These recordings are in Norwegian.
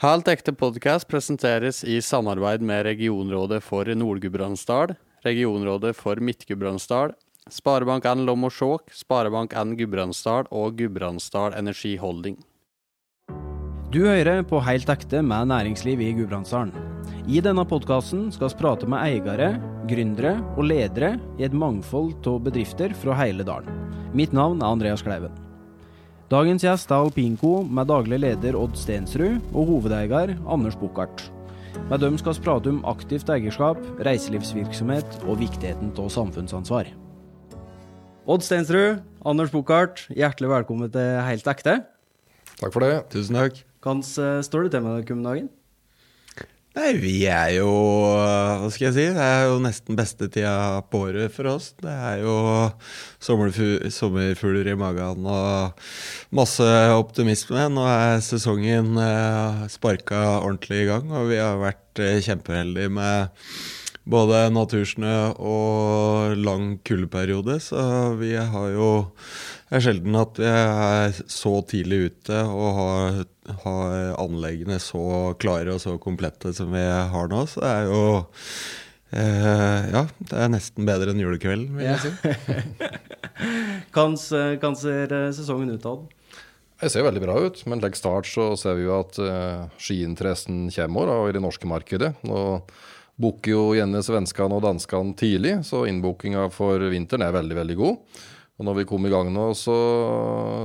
Helt ekte podkast presenteres i samarbeid med regionrådet for Nord-Gudbrandsdal, regionrådet for Midt-Gudbrandsdal, Sparebank1 Lom og Skjåk, Sparebank1 Gudbrandsdal og Gudbrandsdal Energiholding. Du hører på Helt ekte med næringsliv i Gudbrandsdalen. I denne podkasten skal vi prate med eiere, gründere og ledere i et mangfold av bedrifter fra hele dalen. Mitt navn er Andreas Kleiven. Dagens gjest er Alpinco med daglig leder Odd Stensrud og hovedeier Anders Bukkart. Med dem skal vi prate om aktivt eierskap, reiselivsvirksomhet og viktigheten av samfunnsansvar. Odd Stensrud, Anders Bukkart, hjertelig velkommen til Helt ekte. Takk for det. Tusen takk. Hvordan står det til med dere om dagen? Nei, vi er jo Hva skal jeg si? Det er jo nesten beste tida på året for oss. Det er jo sommerfugler i magen og masse optimisme. Nå er sesongen eh, sparka ordentlig i gang, og vi har vært eh, kjempeheldige med både natursnø og lang kuldeperiode. Så vi har jo Det er sjelden at vi er så tidlig ute og har, har anleggene så klare og så komplette som vi har nå. Så det er jo eh, Ja, det er nesten bedre enn julekvelden, vil jeg si. Hvordan ser sesongen ut, Odd? Det ser veldig bra ut. men en legg start så ser vi jo at uh, skiinteressen kommer da, i det norske markedet. Nå booker jo gjerne svenskene og danskene tidlig, så innbookinga for vinteren er veldig, veldig god. Og når vi kom i gang nå, så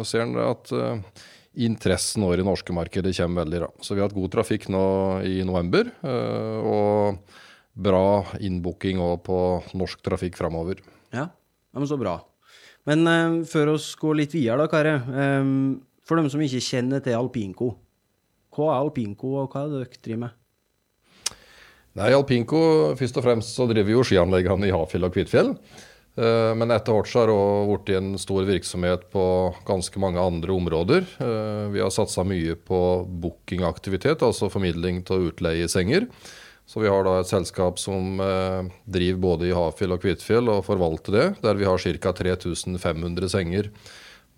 ser en at uh, interessen nå i norske markedet kommer veldig. Da. Så vi har hatt god trafikk nå i november, uh, og bra innbooking på norsk trafikk framover. Ja, ja, men så bra. Men uh, før oss går litt videre, da, Kare. Um, for dem som ikke kjenner til alpinco, hva er alpinco, og hva er det dere driver med? Nei, Alpinco, først og fremst så driver jo skianleggene i Hafjell og Kvitfjell. Men etter hvert så har det òg blitt en stor virksomhet på ganske mange andre områder. Vi har satsa mye på bookingaktivitet, altså formidling av utleiesenger. Så vi har da et selskap som driver både i Hafjell og Kvitfjell og forvalter det, der vi har ca. 3500 senger.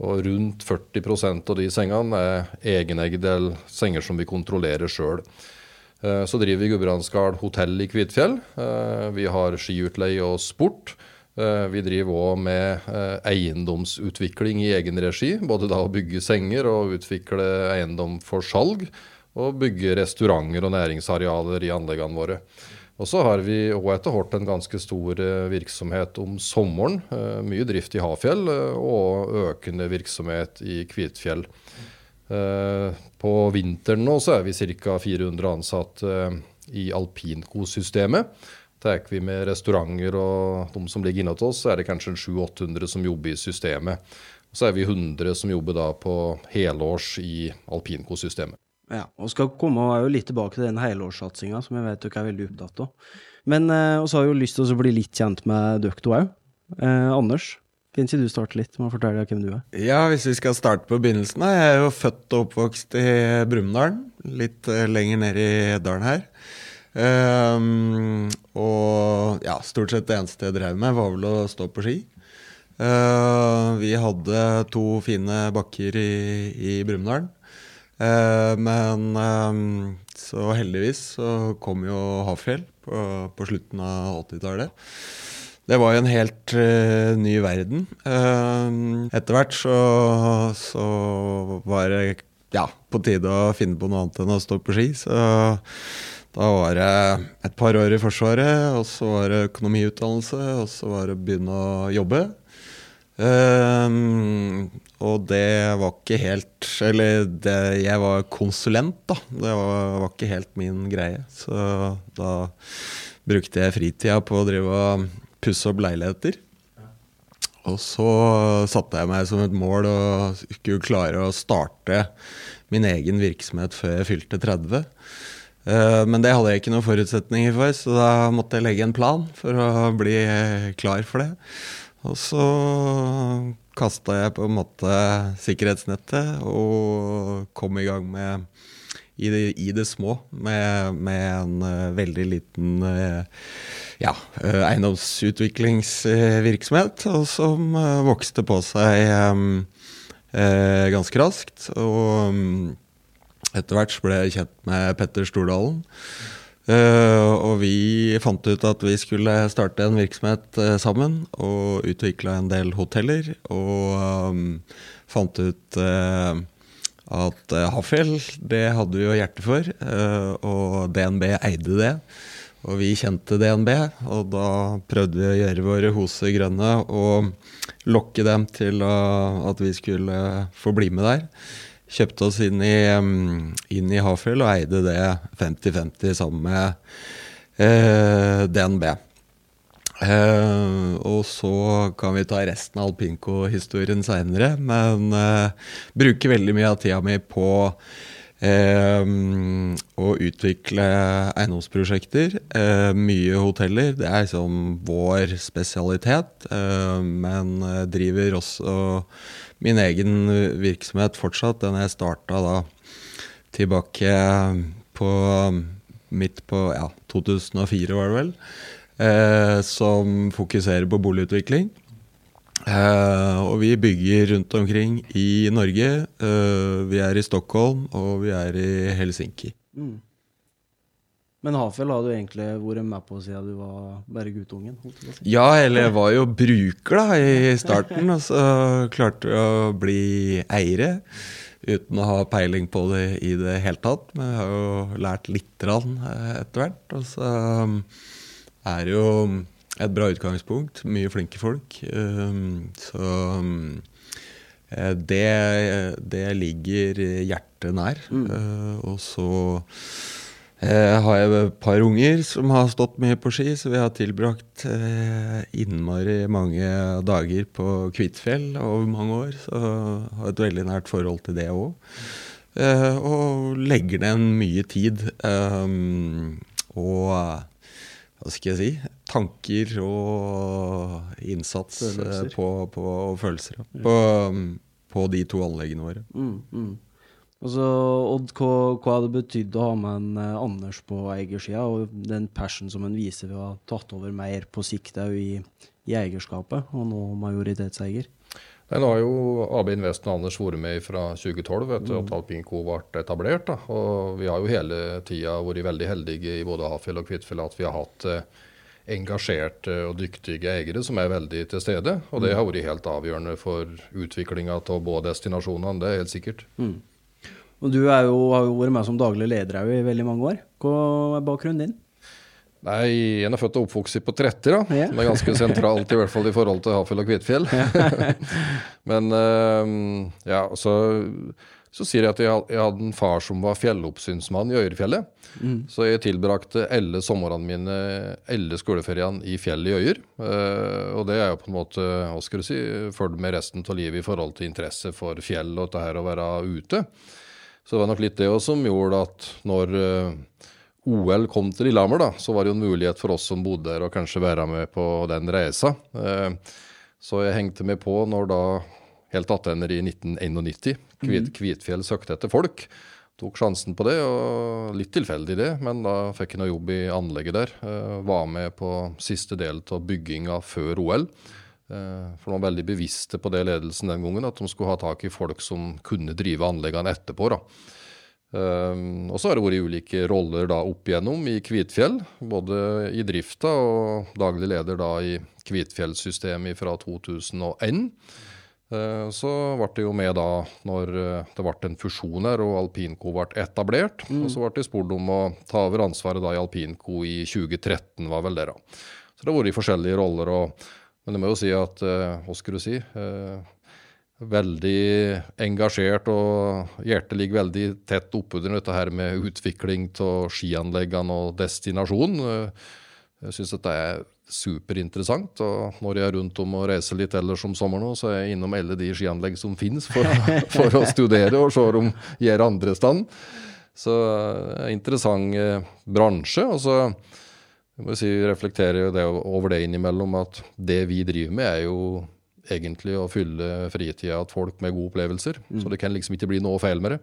Og rundt 40% av de sengene er egenegde senger som vi kontrollerer sjøl. Så driver vi Gudbrandsdal hotell i Kvitfjell. Vi har skiutleie og sport. Vi driver òg med eiendomsutvikling i egen regi. Både da å bygge senger og utvikle eiendom for salg. Og bygge restauranter og næringsarealer i anleggene våre. Og så har vi òg etter hvert en ganske stor virksomhet om sommeren. Mye drift i Hafjell og økende virksomhet i Kvitfjell. På vinteren nå så er vi ca. 400 ansatte i alpinkosystemet. Tar vi med restauranter og de som ligger inntil oss, så er det kanskje 700-800 som jobber i systemet. Så er vi 100 som jobber da på helårs i alpinkosystemet. Ja, og skal komme jo litt tilbake til den helårssatsinga som jeg vet dere er veldig opptatt av. Men eh, vi har jo lyst til å bli litt kjent med dere to òg. Eh, Anders, kan ikke du starte litt med å fortelle hvem du er? Ja, hvis vi skal starte på begynnelsen. Jeg er jo født og oppvokst i Brumunddal, litt uh, lenger ned i dalen her. Um, og ja, stort sett det eneste jeg drev med, var vel å stå på ski. Uh, vi hadde to fine bakker i, i Brumunddal. Uh, men um, så heldigvis så kom jo Hafjell på, på slutten av 80-tallet. Det var jo en helt uh, ny verden. Uh, etter hvert så, så, var det ja, på tide å finne på noe annet enn å stå på ski. Så da var det et par år i Forsvaret, og så var det økonomiutdannelse, og så var det å begynne å jobbe. Um, og det var ikke helt Eller det, jeg var konsulent, da. Det var, var ikke helt min greie. Så da brukte jeg fritida på å drive og pusse opp leiligheter. Og så satte jeg meg som et mål å skulle klare å starte min egen virksomhet før jeg fylte 30. Men det hadde jeg ikke noen forutsetninger for, så da måtte jeg legge en plan for å bli klar for det. Og så kasta jeg på en måte sikkerhetsnettet og kom i gang med i det, i det små med, med, en uh, veldig liten uh, ja, eiendomsutviklingsvirksomhet, og som vokste på seg ganske raskt. Og um, etter hvert ble jeg kjent med Petter Stordalen. Uh, og vi fant ut at vi skulle starte en virksomhet uh, sammen og utvikla en del hoteller. Og um, fant ut uh, at Hafjell, det hadde vi jo hjerte for, og DNB eide det. Og vi kjente DNB, og da prøvde vi å gjøre våre hoser grønne og lokke dem til at vi skulle få bli med der kjøpte oss inn i, inn i Hafjell og eide det 50-50 sammen med eh, DNB. Eh, og så kan vi ta resten av alpinco-historien seinere, men eh, bruker veldig mye av tida mi på eh, å utvikle eiendomsprosjekter. Eh, mye hoteller. Det er liksom vår spesialitet, eh, men driver også min egen virksomhet fortsatt. Den jeg starta da tilbake på midt på ja, 2004, var det vel. Eh, som fokuserer på boligutvikling. Eh, og vi bygger rundt omkring i Norge. Eh, vi er i Stockholm, og vi er i Helsinki. Mm. Men Hafjell har du egentlig vært med på siden du var bare guttungen? Si. Ja, eller jeg var jo bruker da i starten, og så klarte vi å bli eiere. Uten å ha peiling på det i det hele tatt. Men jeg har jo lært litt grann etter hvert. Og så um, er det jo et bra utgangspunkt. Mye flinke folk. Um, så um, eh, det, det ligger hjertet nær. Mm. Uh, og så jeg har jeg et par unger som har stått mye på ski, så vi har tilbrakt eh, innmari mange dager på Kvitfjell over mange år. Så jeg har et veldig nært forhold til det òg. Eh, og legger ned mye tid. Og hva skal jeg si tanker og innsats følelser. På, på, og følelser på, på, de to anleggene våre. Mm, mm. Altså, Odd, hva, hva det betydde å ha med en eh, Anders på eiersida, og den passion som han viser ved å ha tatt over mer på sikt òg i, i, eierskapet, og nå majoritetseier? Nå har jo AB Invest og Anders vært med fra 2012 etter mm. at Alpinco ble etablert. Da. Og vi har jo hele tida vært veldig heldige i både Hafjell og Kvitfjell at vi har hatt eh, engasjerte og dyktige eiere som er veldig til stede. Og det mm. har vært helt avgjørende for utviklinga av både destinasjonene, det er helt sikkert. Mm. Og du jo, har jo vært med som daglig leder i veldig mange år. Hva er bakgrunnen din? Nei, Jeg er født og oppvokst på Tretter, da. Ja. som er ganske sentralt i hvert fall i forhold til Hafjell og Kvitfjell. Men uh, ja, så, så, sier jeg at jeg, hadde en far som var fjelloppsynsmann i Øyerfjellet. Mm. Så jeg tilbrakte alle somrene mine, alle skoleferiene i fjellet i Øyer. Uh, og det er jo på en måte, hva skal du si, fulgt med resten av livet i forhold til interesse for fjell og dette her å være ute. Så det var nok litt det også som gjorde at når eh, OL kom til Lillehammer, da, så var det jo en mulighet for oss som bodde der å kanskje være med på den reisa. Uh, så jeg hengte med på når da helt attender i 1991 Kvit, mhm. Kvitfjell søkte etter folk. Tok sjansen på det, og litt tilfeldig det, men da fikk jeg noe jobb i anlegget der. Uh, var med på siste del av bygginga før OL. Eh, for de var veldig bevisste på det ledelsen den gangen, at de skulle ha tak i folk som kunne drive anleggene etterpå. da. Um, og så har det vært ulike roller da opp igjennom i Kvitfjell. Både i drifta og daglig leder da i Kvitfjellsystemet fra 2001. Uh, så ble det jo med da når det ble en fusjon her og Alpinco ble etablert. Mm. Og så ble det spurt om å ta over ansvaret da i Alpinco i 2013, var vel det da. Så det har vært i forskjellige roller. og men det må jo si at eh, Hva skal du si? Eh, veldig engasjert, og hjertet ligger veldig tett oppunder dette her med utvikling av skianleggene og destinasjon. Eh, jeg syns dette er superinteressant. Og når jeg er rundt om og reiser litt ellers om sommeren, så er jeg innom alle de skianlegg som finnes for, for, å studere og se om gjør andre stand. Så interessant bransje. og så jeg må si, reflekterer jo det over det innimellom at det vi driver med, er jo egentlig å fylle fritida til folk med gode opplevelser. Mm. Så det kan liksom ikke bli noe feil med det.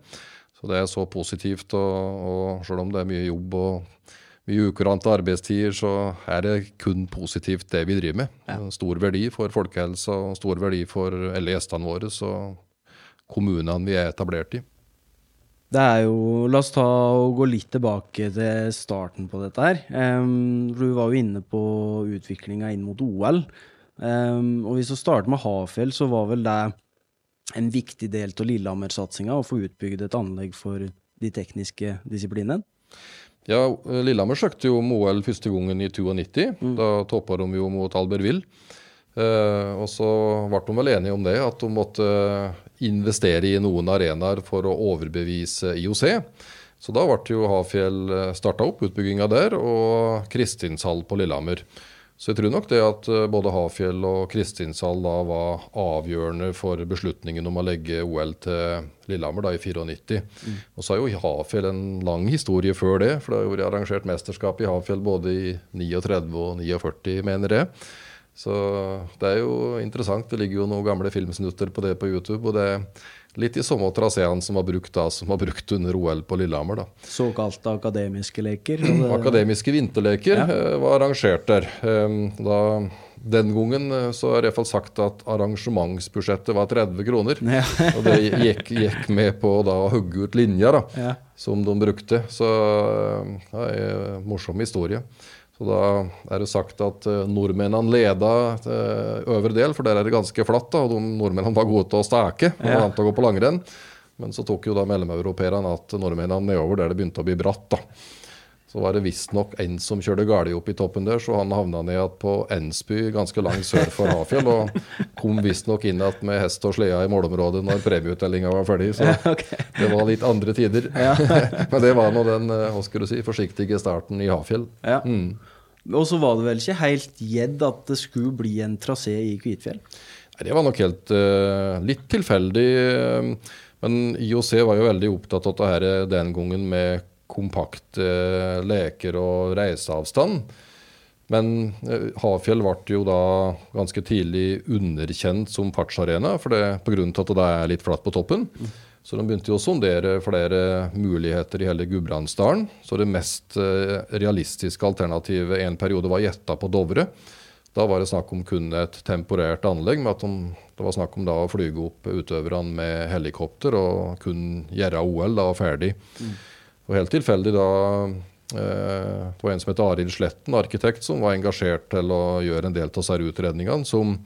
Så det er så positivt, og, og selv om det er mye jobb og mye ukurante arbeidstider, så er det kun positivt det vi driver med. Ja. Stor verdi for folkehelsa og stor verdi for alle gjestene våre og kommunene vi er etablert i. Det er jo La oss ta og gå litt tilbake til starten på dette her. Um, du var jo inne på utviklinga inn mot OL. Um, og hvis vi starter med Hafjell, så var vel det en viktig del av Lillehammer-satsinga å få utbygd et anlegg for de tekniske disiplinene? Ja, Lillehammer søkte jo om OL første gangen i 92. Mm. Da toppa de jo mot Albertville. Uh, og så ble de vel enige om det, at de måtte investere i noen arenaer for å overbevise IOC. Så da ble jo Hafjell eh, starta opp, utbygginga der, og Kristinshall på Lillehammer. Så jeg tror nok det at eh, både Hafjell og Kristinshall da var avgjørende for beslutningen om å legge OL til Lillehammer da i 94. Mm. Og så har jo Hafjell en lang historie før det, for det har vært arrangert mesterskap i Hafjell både i 39 og 49, mener jeg. Så det er jo interessant. Det ligger jo noen gamle filmsnutter på det på YouTube. og det er Litt i samme traseen som var brukt da, som var brukt under OL på Lillehammer. da. Såkalte akademiske leker? Akademiske vinterleker ja. Eh, var arrangert der. Ehm, da, den gangen eh, så har jeg iallfall sagt at arrangementsbudsjettet var 30 kroner. Ja. og det gikk, gikk, med på da, å hugge ut linjer da, ja. som de brukte. Så eh, det er en morsom historie. Så da er det sagt at uh, nordmennene leda uh, øvre del, for der er det ganske flatt. da, og de Nordmennene var gode til å steke og ja. vant til å gå på langrenn. Men så tok jo da mellomeuropeerne at nordmennene nedover der det begynte å bli bratt. da. Så var det visstnok en som kjørte galt opp i toppen der, så han havna ned på Ensby, ganske langt sør for Hafjell. Og kom visstnok inn igjen med hest og slede i målområdet når premieutdelinga var ferdig. Så det var litt andre tider. Men det var nå den eh, hva skal du si, forsiktige starten i Hafjell. Mm. Og så var det vel ikke helt gjedd at det skulle bli en trasé i Kvitfjell? Nei, Det var nok helt uh, litt tilfeldig. Men IOC var jo veldig opptatt av dette den gangen med kompakte leker og reiseavstand. Men eh, Hafjell ble jo da ganske tidlig underkjent som fartsarena pga. at det er litt flatt på toppen. Så de begynte jo å sondere flere muligheter i hele Gudbrandsdalen. Så det mest eh, realistiske alternativet en periode var gjetta på Dovre. Da var det snakk om kun et temporært anlegg, med at de, det var snakk om å flyge opp utøverne med helikopter og kun gjøre OL da ferdig. Mm. Og helt tilfeldig da eh, Det var en som het Arild Sletten, arkitekt, som var engasjert til å gjøre en del av disse utredningene. som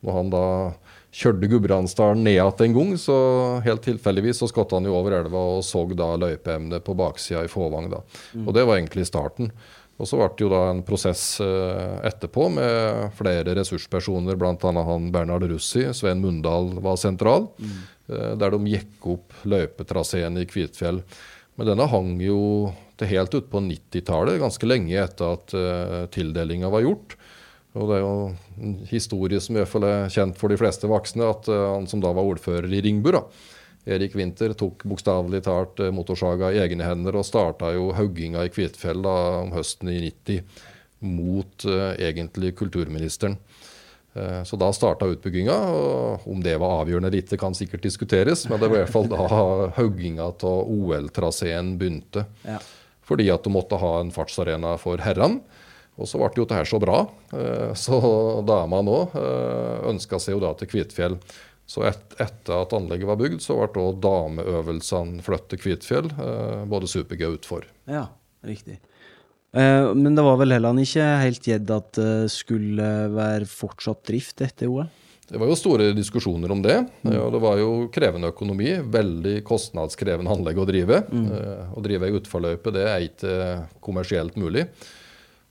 når han da kjørte Gudbrandsdalen ned igjen en gang, så helt tilfeldigvis så skvatt han jo over elva og så da løypeemnet på baksida i Fåvang. da. Mm. Og det var egentlig starten. Og så ble det jo da en prosess eh, etterpå med flere ressurspersoner, bl.a. han Bernhard Russi, Svein Mundal var sentral, mm. eh, der de gikk opp løypetraseen i Kvitfjell. Men denne hang jo til helt ut på 90-tallet, ganske lenge etter at uh, tildelinga var gjort. Og det er jo en historie som i hvert fall er kjent for de fleste voksne, at uh, han som da var ordfører i Ringbu, da, Erik Winther, tok bokstavelig talt uh, motorsaga i egne hender og starta jo hogginga i Kvitfjell da, om høsten i 90 mot uh, egentlig kulturministeren. Eh, så da starta utbygginga. og Om det var avgjørende eller ikke, kan sikkert diskuteres. Men det var i hvert fall da hogginga av OL-traseen begynte. Ja. Fordi at du måtte ha en fartsarena for herrene. Og så ble jo dette så bra. Eh, så damene òg eh, ønska seg jo da til Kvitfjell. Så et, etter at anlegget var bygd, så ble dameøvelsene flyttet til Kvitfjell. Både super-G utfor. Ja, riktig. Uh, men det var vel heller ikke helt gjedd at det skulle være fortsatt drift etter OL? Det var jo store diskusjoner om det. Mm. og Det var jo krevende økonomi. Veldig kostnadskrevende anlegg å drive. Mm. Uh, å drive ei utforløype det er ikke kommersielt mulig.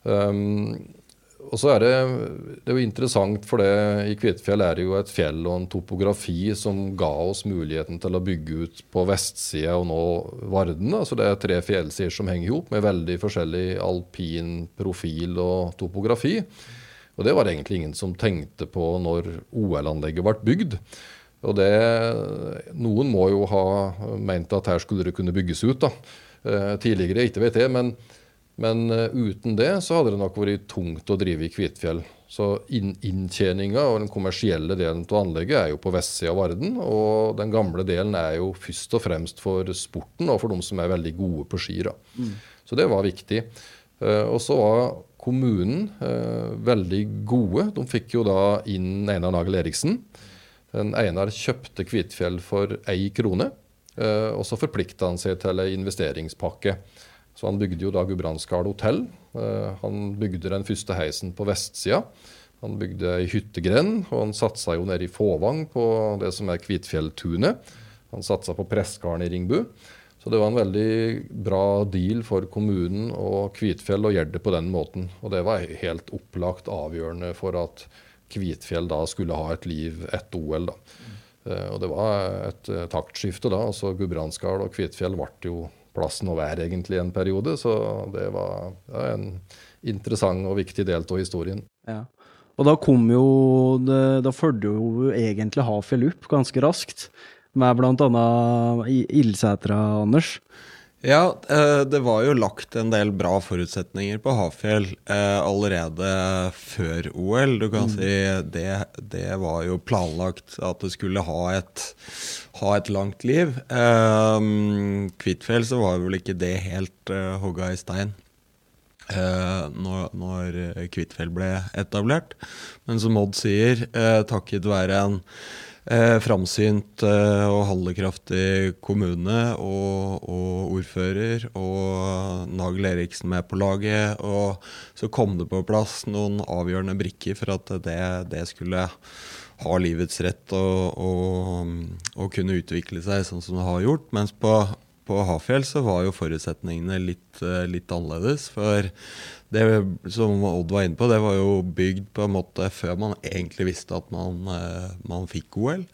Um, og så er det, det er jo interessant, for det i Kvitfjell er det jo et fjell og en topografi som ga oss muligheten til å bygge ut på vestsida og nå Varden. Altså det er tre fjellsider som henger i hop, med veldig forskjellig alpin profil og topografi. Og det var det egentlig ingen som tenkte på når OL-anlegget ble bygd. Og det, Noen må jo ha ment at her skulle det kunne bygges ut da. Eh, tidligere, ikke vet jeg. men men uh, uten det så hadde det nok vært tungt å drive i Kvitfjell. Så inn, inntjeninga og den kommersielle delen av anlegget er jo på vestsida av Varden. Og den gamle delen er jo først og fremst for sporten og for de som er veldig gode på ski. Mm. Så det var viktig. Uh, og så var kommunen uh, veldig gode. De fikk jo da inn Einar Nagel Eriksen. Den Einar kjøpte Kvitfjell for ei krone. Eh, og så forplikta han seg til en investeringspakke. Så han bygde jo da Gudbrandsdal hotell. Eh, han bygde den første heisen på vestsida. Han bygde ei hyttegrend, og han satsa jo nede i Fåvang på det som er Kvitfjelltunet. Han satsa på prestegarden i Ringbu. Så det var en veldig bra deal for kommunen og Kvitfjell å gjøre det på den måten. Og det var helt opplagt avgjørende for at Kvitfjell da skulle ha et liv etter OL. da. Eh, og det var et taktskifte da. altså Gudbrandsdal og Kvitfjell ble jo plassen å være egentlig en periode. Så det var ja, en interessant og viktig del av historien. Ja. Og da kom jo det, Da fulgte jo egentlig Hafjell opp ganske raskt, med bl.a. Ildsætra, Anders. Ja, eh, det var jo lagt en del bra forutsetninger på Hafjell eh, allerede før OL. Du kan mm. si det, det, var jo planlagt at det skulle ha et, ha et langt liv. Kvittfjell Kvitfjell så var vel ikke det helt hogga i stein. Uh, når, når Kvitfjell ble etablert. Men som Odd sier, uh, takket være en eh, framsynt eh, og handlekraftig kommune og, og, ordfører og Nagel Eriksen med på laget. Og så kom det på plass noen avgjørende brikker for at det, det skulle ha livets rett og, og, og, kunne utvikle seg sånn som det har gjort. Mens på, på Hafjell så var jo forutsetningene litt, eh, litt annerledes. For det som Odd var inne på, det var jo bygd på en måte før man egentlig visste at man, eh, man fikk OL.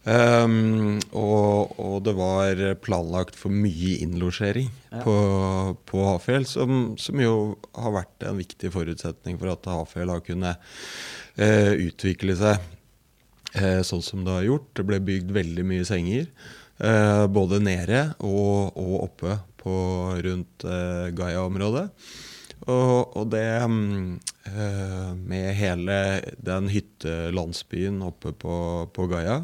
Um, og, og, det var planlagt for mye innlosjering ja. på, på Hafjell, som, som, jo har vært en viktig forutsetning for at Hafjell har kunnet uh, utvikle seg uh, sånn som det har gjort. Det ble bygd veldig mye senger, uh, både nede og, og oppe på, rundt Gaia-området. Og, og det øh, med hele den hyttelandsbyen oppe på, på Gaia,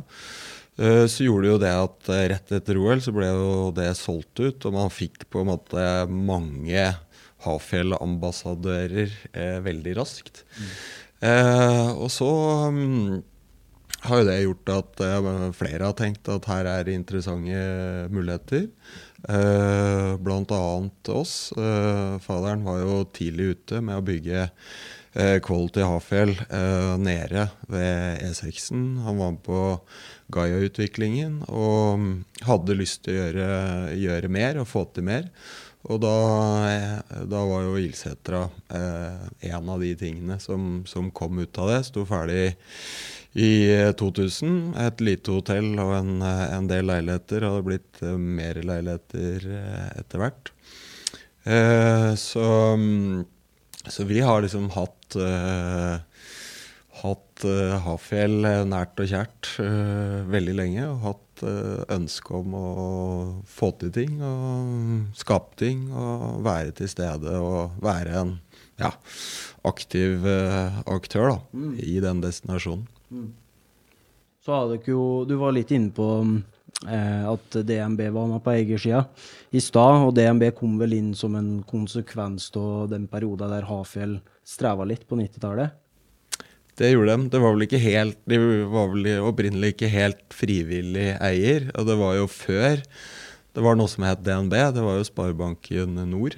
uh, så gjorde jo det at uh, rett etter OL så ble jo det solgt ut, og man fikk på en måte mange Hafjell-ambassadører veldig raskt. Mm. og så um, har jo det gjort at flere har tenkt at her er interessante muligheter. Eh, blant annet oss. Eh, faderen var jo tidlig ute med å bygge eh, Quality Hafjell eh, nede ved E6-en. Han var med på Gaia-utviklingen og mm, hadde lyst til å gjøre, gjøre, mer og få til mer. Og da, da var jo Ilsetra en av de tingene som, som kom ut av det. Sto ferdig i 2000. Eh, et lite hotell og en, eh, en del leiligheter. Hadde blitt uh, mer leiligheter etter hvert. Eh, så, um, så, vi har liksom hatt hatt Hafjell nært og kjært veldig lenge. Og hatt ønske om å få til ting og skape ting og være til stede og være en ja, aktiv aktør da, mm. i den destinasjonen. Så hadde dere jo Du var litt inne på eh, at DNB var med på eiersida i stad, og DNB kom vel inn som en konsekvens av den perioden der Hafjell streva litt på 90-tallet? Det gjorde de. Det var vel ikke helt, de var vel opprinnelig ikke helt frivillig eier. Og det var jo før det var noe som het DNB. Det var jo Sparebanken Nord.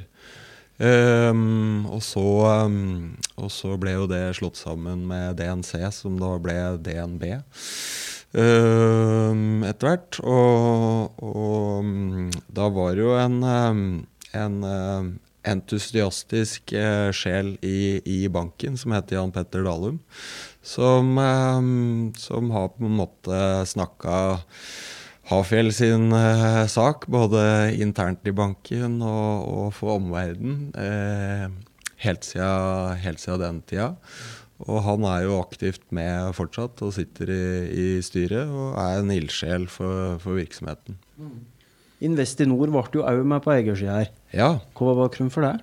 Um, og, så, um, og, så, ble jo det slått sammen med DNC, som da ble DNB um, etter hvert. Og, og, da var det jo en, en entusiastisk uh, sjel i, i, banken som heter Jan Petter Dalum, som, som har på en måte snakka Hafjell sin eh, sak, både internt i banken og, og for omverdenen, eh, helt, helt siden den tida. Og han er jo aktivt med fortsatt og sitter i, i styret og er en ildsjel for, for, virksomheten. Mm. Investinor ble jo òg med på eiersida her. Ja. Hva var bakgrunnen for det?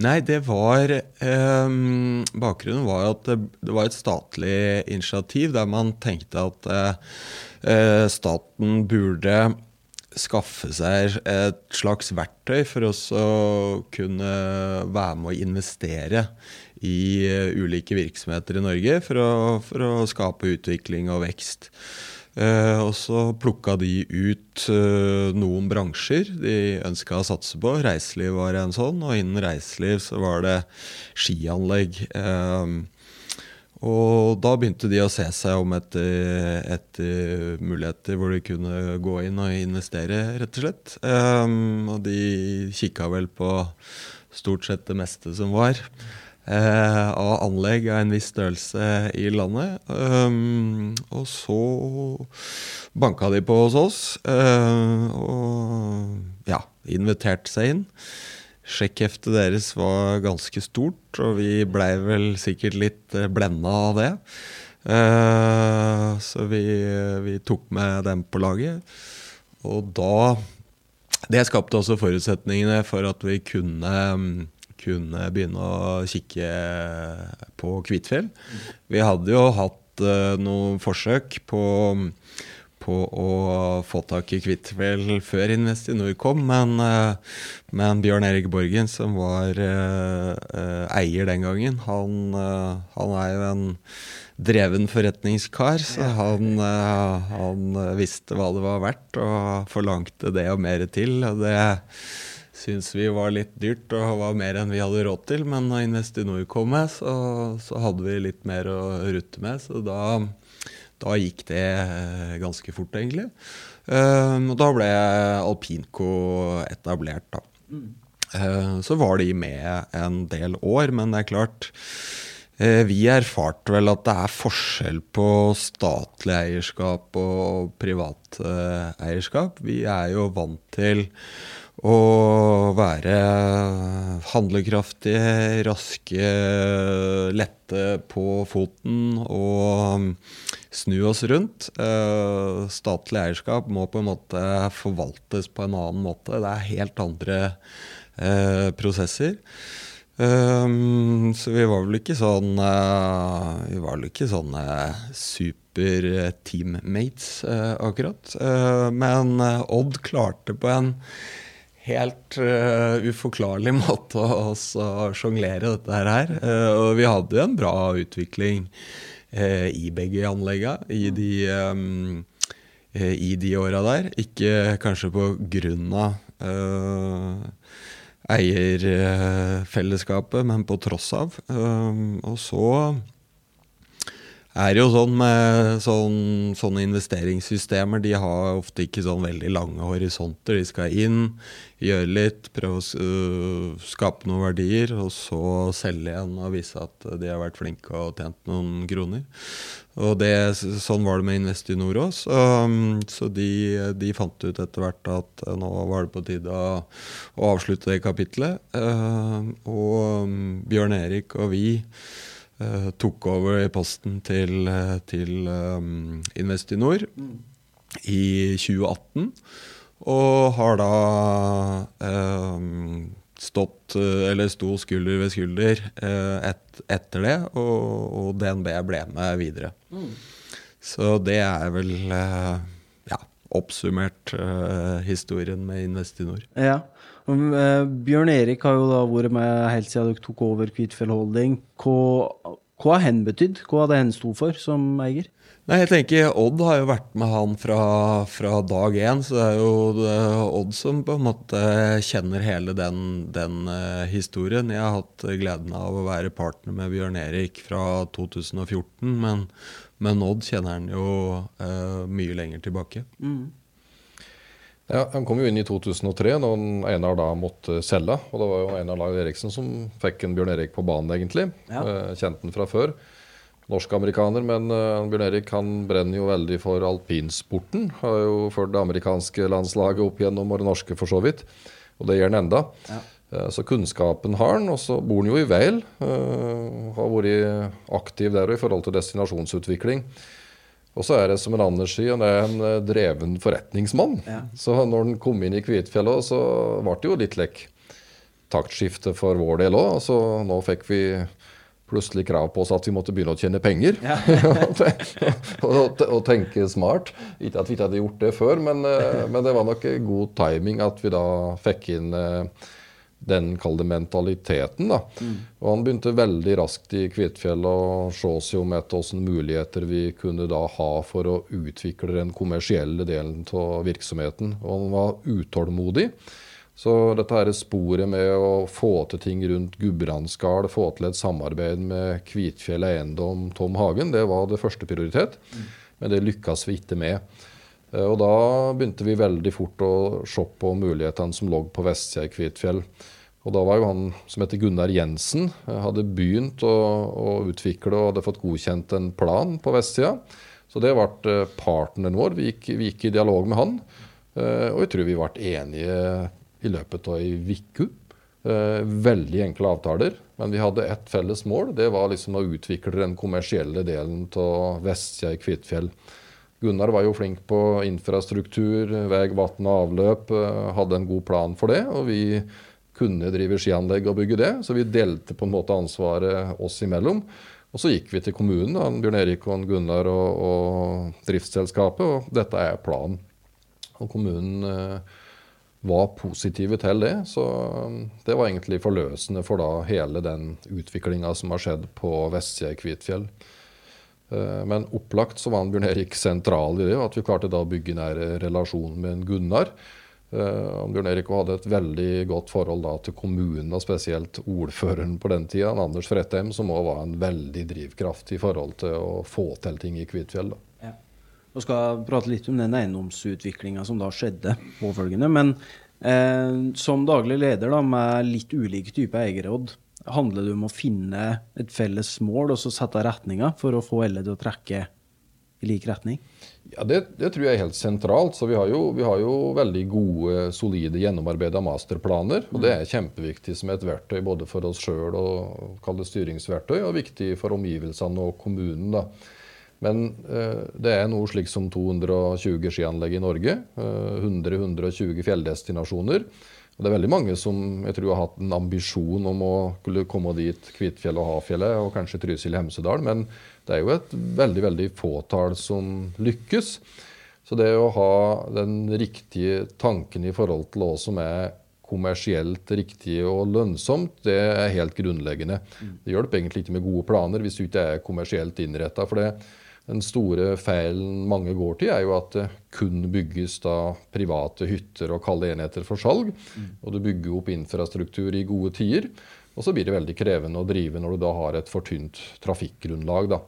Nei, det var eh, Bakgrunnen var at det, det, var et statlig initiativ der man tenkte at Eh, staten burde skaffe seg et slags verktøy for å kunne være med å investere i eh, ulike virksomheter i Norge for å, for å skape utvikling og vekst. Eh, og så plukka de ut eh, noen bransjer de ønska å satse på. Reiseliv var en sånn, og innen reiseliv så var det skianlegg. Eh, og da begynte de å se seg om etter, etter muligheter hvor de kunne gå inn og investere, rett og slett. Um, og de kikka vel på stort sett det meste som var uh, av anlegg av en viss størrelse i landet. Um, og så banka de på hos oss uh, og ja, inviterte seg inn. Sjekkheftet deres var ganske stort, og vi blei vel sikkert litt eh, blenda av det. Uh, så vi, vi, tok med dem på laget. Og da Det skapte også forutsetningene for at vi kunne, kunne begynne å kikke på Kvitfjell. Vi hadde jo hatt uh, noen forsøk på på å få tak i Kvitfjell før Investinor kom, men, eh, men, Bjørn Erik Borgen, som var uh, eier den gangen, han, han, er jo en dreven forretningskar, så han, han, visste hva det var verdt, og forlangte det og mer til. og det syntes vi var litt dyrt og var mer enn vi hadde råd til, men når Investinor kom med, så, så hadde vi litt mer å rutte med. Så da da gikk det eh, ganske fort, egentlig. Uh, og da ble Alpinco etablert, da. Uh, så var de med en del år, men det er klart Vi erfarte vel at det er forskjell på statlig eierskap og privat eierskap. Vi er jo vant til å være handlekraftige, raske, lette på foten og snu oss rundt. Uh, statlig eierskap må på en måte forvaltes på en annen måte. Det er helt andre uh, prosesser. Um, så vi var vel ikke sånn Vi var vel ikke sånne super-teammates, akkurat. men Odd klarte på en helt uforklarlig måte å sjonglere dette her. og vi hadde jo en bra utvikling uh, i begge anleggene i de, um, i de åra der. Ikke kanskje på grunn av uh, eierfellesskapet, men på tross av. Og så er jo sånn med sånn, sånne investeringssystemer, de har ofte ikke sånn veldig lange horisonter. De skal inn, gjøre litt, prøve å uh, skape noen verdier, og så selge igjen og vise at de har vært flinke og tjent noen kroner. Og det, Sånn var det med Investinor òg. Så, um, så de, de, fant ut etter hvert at uh, nå var det på tide å, å avslutte det kapitlet. Uh, og um, Bjørn Erik og vi tok over i posten til, eh, til um, Investinor mm. i 2018. Og har da um, stått, eller sto skulder ved skulder uh, et, etter det, og, og, DNB ble med videre. Mm. Så det er vel uh, ja, oppsummert historien med Investinor. Ja, Eh, Bjørn Erik har jo da vært med helt siden dere tok over Kvitfjell Holding. Hva, hva har hen betydd? Hva hadde hen stått for som eier? Nei, jeg tenker Odd har jo vært med han fra, fra dag én, så det er jo det er Odd som på en måte kjenner hele den, den uh, historien. Jeg har hatt gleden av å være partner med Bjørn Erik fra 2014, men, men Odd kjenner han jo uh, mye lenger tilbake. Mm. Ja, Han kom jo inn i 2003, når Einar da måtte selge. Og det var jo Einar Lahl Eriksen som fikk en Bjørn Erik på banen, egentlig. Ja. Eh, kjente han fra før. Norsk-amerikaner, men uh, Bjørn Erik han brenner jo veldig for alpinsporten. Har jo ført det amerikanske landslaget opp gjennom, og det norske for så vidt. Og det gjør han enda. Ja. Uh, så kunnskapen har han. Og så bor han jo i Vail. Har vært aktiv der og i forhold til destinasjonsutvikling. Og så er det som en Anders sier, han er en eh, dreven forretningsmann. Ja. Så når han kom inn i Kvitfjellet, så ble det jo litt lekk taktskifte for vår del òg. Så nå fikk vi plutselig krav på oss at vi måtte begynne å tjene penger. Ja. og, og, tenke smart. Ikke at vi ikke hadde gjort det før, men, eh, men, det var nok god timing at vi da fikk inn eh, den kalde mentaliteten. da. Og Han begynte veldig raskt i Kvitfjell å se seg om etter hvilke muligheter vi kunne da ha for å utvikle den kommersielle delen av virksomheten. Og han var utålmodig. Så dette her sporet med å få til ting rundt Gudbrandsdal, få til et samarbeid med Kvitfjell Eiendom, Tom Hagen, det var det første prioritet. Men det lykkes vi ikke med. Eh, og da begynte vi veldig fort å se på mulighetene som lå på vestsida i Kvitfjell. Og da var jo han som heter Gunnar Jensen, eh, hadde begynt å, å utvikle og hadde fått godkjent en plan på vestsida. Så det ble eh, partneren vår. Vi gikk, vi gikk, i dialog med han. Og jeg tror vi ble enige i løpet av ei uke. Veldig enkle avtaler. Men vi hadde ett felles mål. Det var liksom å utvikle den kommersielle delen av vestsida i Kvitfjell. Gunnar var jo flink på infrastruktur, vei, vann og avløp. Eh, hadde en god plan for det. Og vi kunne drive skianlegg og bygge det. Så vi delte på en måte ansvaret oss imellom. Og så gikk vi til kommunen, da, Bjørn Erik og Gunnar og, og driftsselskapet, og dette er planen. Og kommunen eh, var positive til det. Så eh, det var egentlig forløsende for da hele den utviklinga som har skjedd på vestsida i Kvitfjell. Eh, men opplagt så var Bjørn Erik sentral i det, at vi klarte da å bygge nær relasjon med en Gunnar. Uh, Bjørn Erik hadde et veldig godt forhold da til kommunen, og spesielt ordføreren på den tida, Anders Frettheim, som òg var en veldig drivkraft i forhold til å få til ting i Kvitfjell. Ja. Vi skal prate litt om den eiendomsutviklinga som da skjedde påfølgende. Men eh, som daglig leder da, med litt ulike typer eierråd, handler det om å finne et felles mål og så sette retninga for å få alle til å trekke i lik retning? Ja, det, det, tror jeg er helt sentralt. Så vi har jo, vi har jo veldig gode, solide, gjennomarbeida masterplaner. Og det er kjempeviktig som et verktøy både for oss sjøl og kall styringsverktøy, og viktig for omgivelsene og kommunen. da. Men eh, det er noe slik som 220 skianlegg i Norge. Eh, 100-120 fjelldestinasjoner. Og det er veldig mange som jeg tror har hatt en ambisjon om å kunne komme dit Kvitfjell og Hafjellet og kanskje Trysil Hemsedal, men det er jo et veldig veldig fåtall som lykkes. Så det å ha den riktige tanken i forhold til hva som er kommersielt riktig og lønnsomt, det er helt grunnleggende. Det hjelper egentlig ikke med gode planer hvis du ikke er kommersielt innretta. For det, den store feilen mange går til, er jo at det kun bygges da private hytter og kalde enheter for salg. Mm. Og du bygger opp infrastruktur i gode tider. Og så blir det veldig krevende å drive når du da har et for tynt trafikkgrunnlag. da.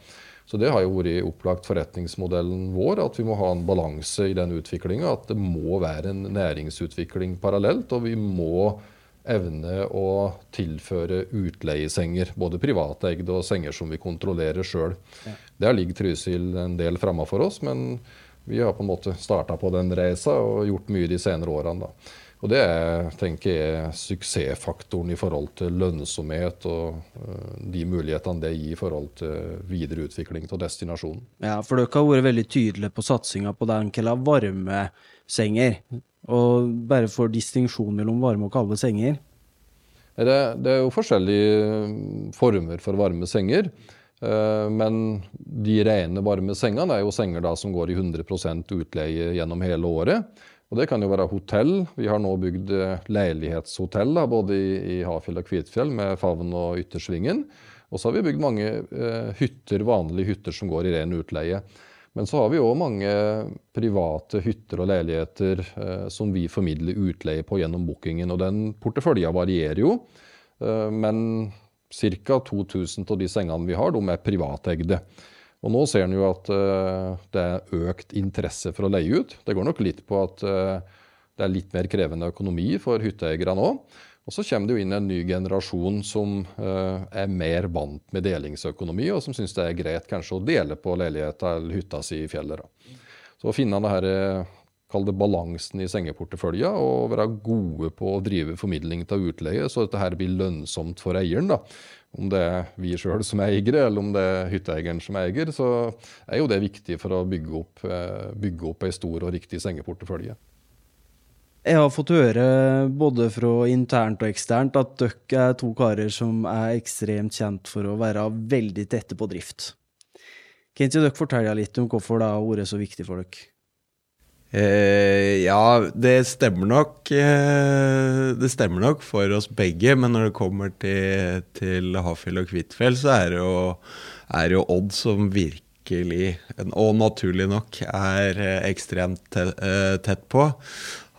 Så det har jo vært opplagt forretningsmodellen vår, at vi må ha en balanse i den utviklinga. At det må være en næringsutvikling parallelt, og vi må evne å tilføre utleiesenger. Både privateide og senger som vi kontrollerer sjøl. Ja. Der ligger Trysil en del framme for oss, men vi har på en måte starta på den reisa og gjort mye de senere årene. da. Og Det er, tenker jeg, suksessfaktoren i forhold til lønnsomhet og uh, de mulighetene det gir i forhold til videre utvikling av destinasjonen. Ja, for dere har vært veldig tydelige på satsinga på den varmesenger. Og bare for distinksjon mellom varme og kalde senger? Det, det, er jo forskjellige former for varme senger. Eh, men de rene varme sengene er jo senger som går i 100% utleie gjennom hele året. Og Det kan jo være hotell. Vi har nå bygd eh, leilighetshotell da, både i, i Hafjell og Kvitfjell med Favn og Yttersvingen. Og så har vi bygd mange eh, hytter, vanlige hytter som går i ren utleie. Men så har vi òg mange private hytter og leiligheter eh, som vi formidler utleie på gjennom bookingen. Og den porteføljen varierer jo. Eh, men ca. 2000 av de sengene vi har, de er privateide. Og nå ser en jo at eh, det er økt interesse for å leie ut. Det går nok litt på at eh, det er litt mer krevende økonomi for hytteeiere nå. Og så kommer det jo inn en ny generasjon som uh, er mer vant med delingsøkonomi, og som syns det er greit kanskje å dele på leiligheta eller hytta si i fjellet. Da. Så å finne denne, eh, kall det balansen i sengeportefølja, og være gode på å drive formidling av utleie, så dette her blir lønnsomt for eieren. da. Om det er vi sjøl som er eiere, eller om det er hytteeieren som er eier, så er jo det viktig for å bygge opp, uh, bygge opp ei stor og riktig sengeportefølje. Jeg har fått høre både fra internt og eksternt at dere er to karer som er ekstremt kjent for å være veldig tette på drift. Kan ikke dere fortelle litt om hvorfor det har vært så viktig for dere? Eh, ja, det stemmer nok. Eh, det stemmer nok for oss begge, men når det kommer til, til Hafjell og Kvitfjell, så er det jo, er det jo Odd som virkelig, og naturlig nok, er eh, ekstremt eh, tett på.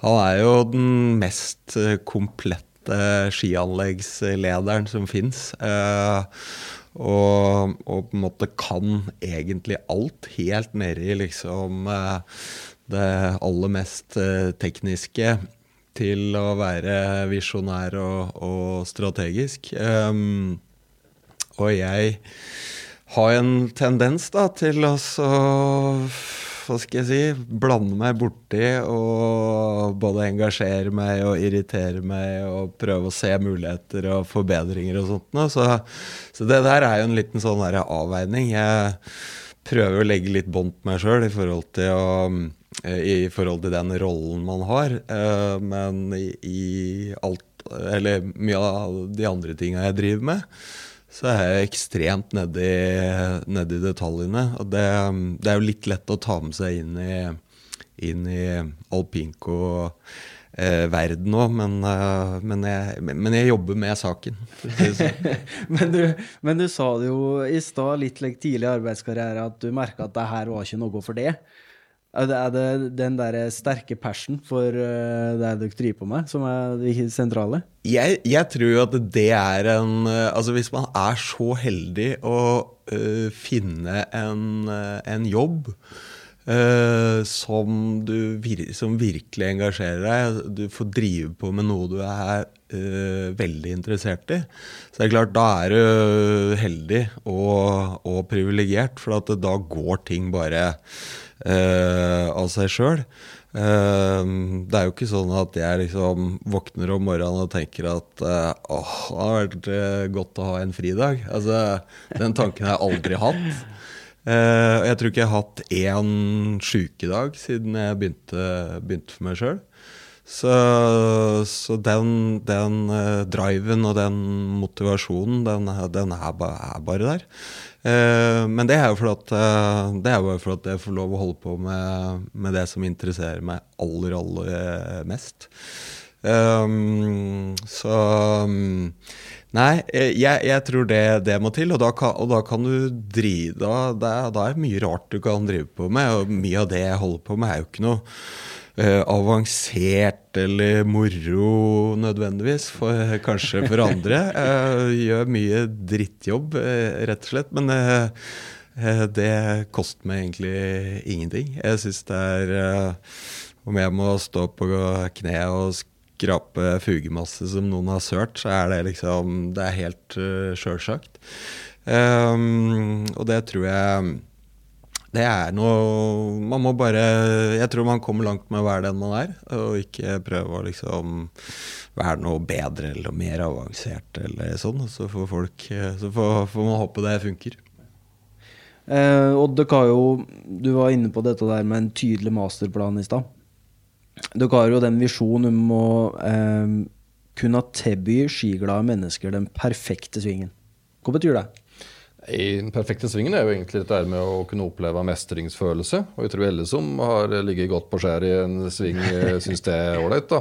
Han er jo den mest eh, komplette skianleggslederen som fins. Eh, og, og, på en måte kan egentlig alt, helt nede i liksom eh, det aller mest tekniske til å være visjonær og, og strategisk. Um, og jeg har en tendens da til å hva skal jeg si, blande meg borti og både engasjere meg og irritere meg og prøve å se muligheter og forbedringer og sånt. Så, så det der er jo en liten sånn avveining. Jeg prøver å legge litt bånd på meg sjøl i forhold til å i forhold til den rollen man har. Eh, men i alt Eller mye av de andre tinga jeg driver med, så er jeg ekstremt nedi, nedi detaljene. Og det, det, er jo litt lett å ta med seg inn i, inn i alpinko. Eh, òg, men, eh, men, jeg jobber med saken. Sånn. men, du, men, du, sa det jo i stad, litt like tidlig i arbeidskarriere, at du merka at det her var ikke noe for det. Det, er det den der sterke passion for uh, det dere driver på med, som er det sentrale? Jeg, jeg, tror jo at det er en uh, Altså hvis man er så heldig å uh, finne en, en jobb som, du, som virkelig engasjerer deg, du får drive på med noe du er veldig interessert i, så det er klart, da er du heldig og, og privilegert, for da går ting bare uh, av seg sjøl. Uh, det er jo ikke sånn at jeg liksom våkner om morgenen og tenker at uh, åh, det har vært uh, godt å ha en fridag. Altså, den tanken har jeg aldri hatt. Uh, jeg tror ikke jeg har hatt én sjukedag siden jeg begynte, begynte for meg sjøl. Så, så, den, den driven og den motivasjonen, den, den er, bare, er, bare der. Eh, men det er jo fordi at, for jo fordi at jeg får lov å holde på med, med det som interesserer meg aller, aller eh, mest. Um, så um, Nei, jeg, jeg, tror det, det, må til. Og da kan, og da kan du drive da, da, er det mye rart du kan drive på med. Og mye av det jeg holder på med, er jo ikke noe uh, avansert eller moro nødvendigvis, for, kanskje for andre. Jeg gjør mye drittjobb, uh, rett og slett. Men det koster meg egentlig ingenting. Jeg syns det er Om jeg må stå på kne og skrape fugemasse som noen har sørt, så er det liksom Det er helt uh, sjølsagt. Um, og det tror jeg det er noe Man må bare Jeg tror man kommer langt med å være den man er, og ikke prøve å liksom være noe bedre eller mer avansert eller sånn. Så får folk Så får, får man håpe det funker. Eh, har jo, du var inne på dette der med en tydelig masterplan i stad. Dere har jo den visjonen om å eh, kunne tilby skiglade mennesker den perfekte svingen. Hva betyr det? I den perfekte svingen er jo egentlig dette med å kunne oppleve mestringsfølelse. Og jeg tror alle som har ligget godt på skjær i en sving, eh, syns det er ålreit.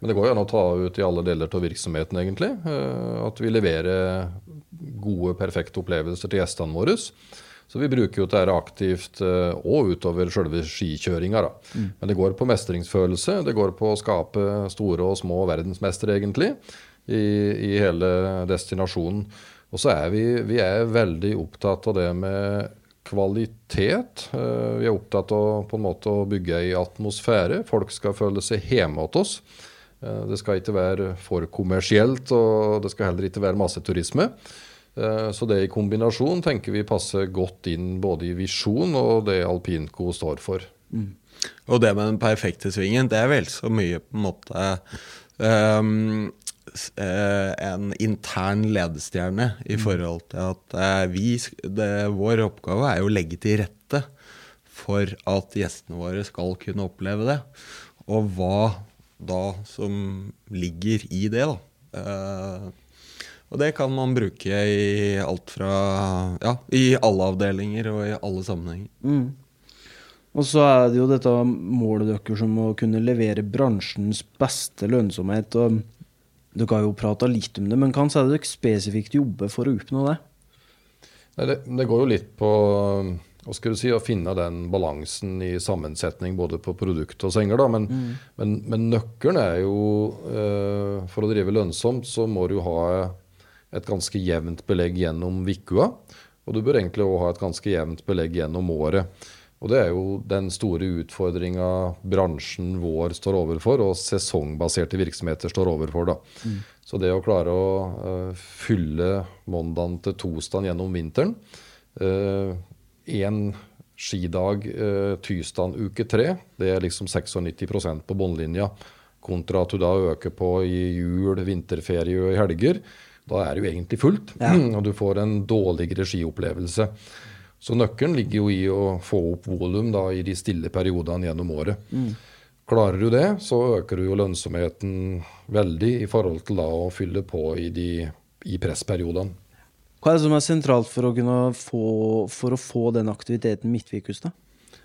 Men det går jo an å ta ut i alle deler av virksomheten, egentlig. Eh, at vi leverer gode, perfekte opplevelser til gjestene våre. Så vi bruker jo dette aktivt eh, utover selve skikjøringa. Mm. Men det går på mestringsfølelse. Det går på å skape store og små verdensmestere, egentlig, i, i hele destinasjonen. Og så er vi, vi er veldig opptatt av det med kvalitet. Eh, vi er opptatt av på en måte å bygge ei atmosfære. Folk skal føle seg hjemme hos oss. Eh, det skal ikke være for kommersielt, og det skal heller ikke være masseturisme. Eh, så det i kombinasjon tenker vi passer godt inn både i visjon og det Alpinco står for. Mm. Og det med den perfekte svingen, det er vel så mye på en måte um, en intern ledestjerne i mm. forhold til at eh, vi, det, vår oppgave er jo å legge til rette for at gjestene våre skal kunne oppleve det. Og hva da som ligger i det, da. Uh, og det kan man bruke i alt fra Ja, i alle avdelinger og i alle sammenhenger. Mm. Og så er det jo dette målet deres som å kunne levere bransjens beste lønnsomhet. og Dere har jo prata litt om det, men hva er det dere spesifikt jobber for å oppnå det? Nei, det, det, går jo litt på hva skal du si, å finne den balansen i sammensetning både på produkt og senger. Da. Men, mm. men, men nøkkelen er jo eh, For å drive lønnsomt så må du ha et ganske jevnt belegg gjennom vikua. Og du bør egentlig òg ha et ganske jevnt belegg gjennom året. Og det er jo den store utfordringa bransjen vår står overfor, og sesongbaserte virksomheter står overfor. da. Mm. Så det å klare å uh, fylle mandagen til tosdagen gjennom vinteren Én uh, skidag uh, tirsdag uke tre, det er liksom 96 på bunnlinja. Kontra at du da øker på i jul, vinterferie og i helger. Da er det jo egentlig fullt, ja. og du får en dårligere skiopplevelse. Så nøkkelen ligger jo i å få opp volum i de stille periodene gjennom året. Mm. Klarer du det, så øker du jo lønnsomheten veldig i forhold til da å fylle på i, de, i pressperiodene. Hva er det som er sentralt for å, få, for å få den aktiviteten midtvikus? da?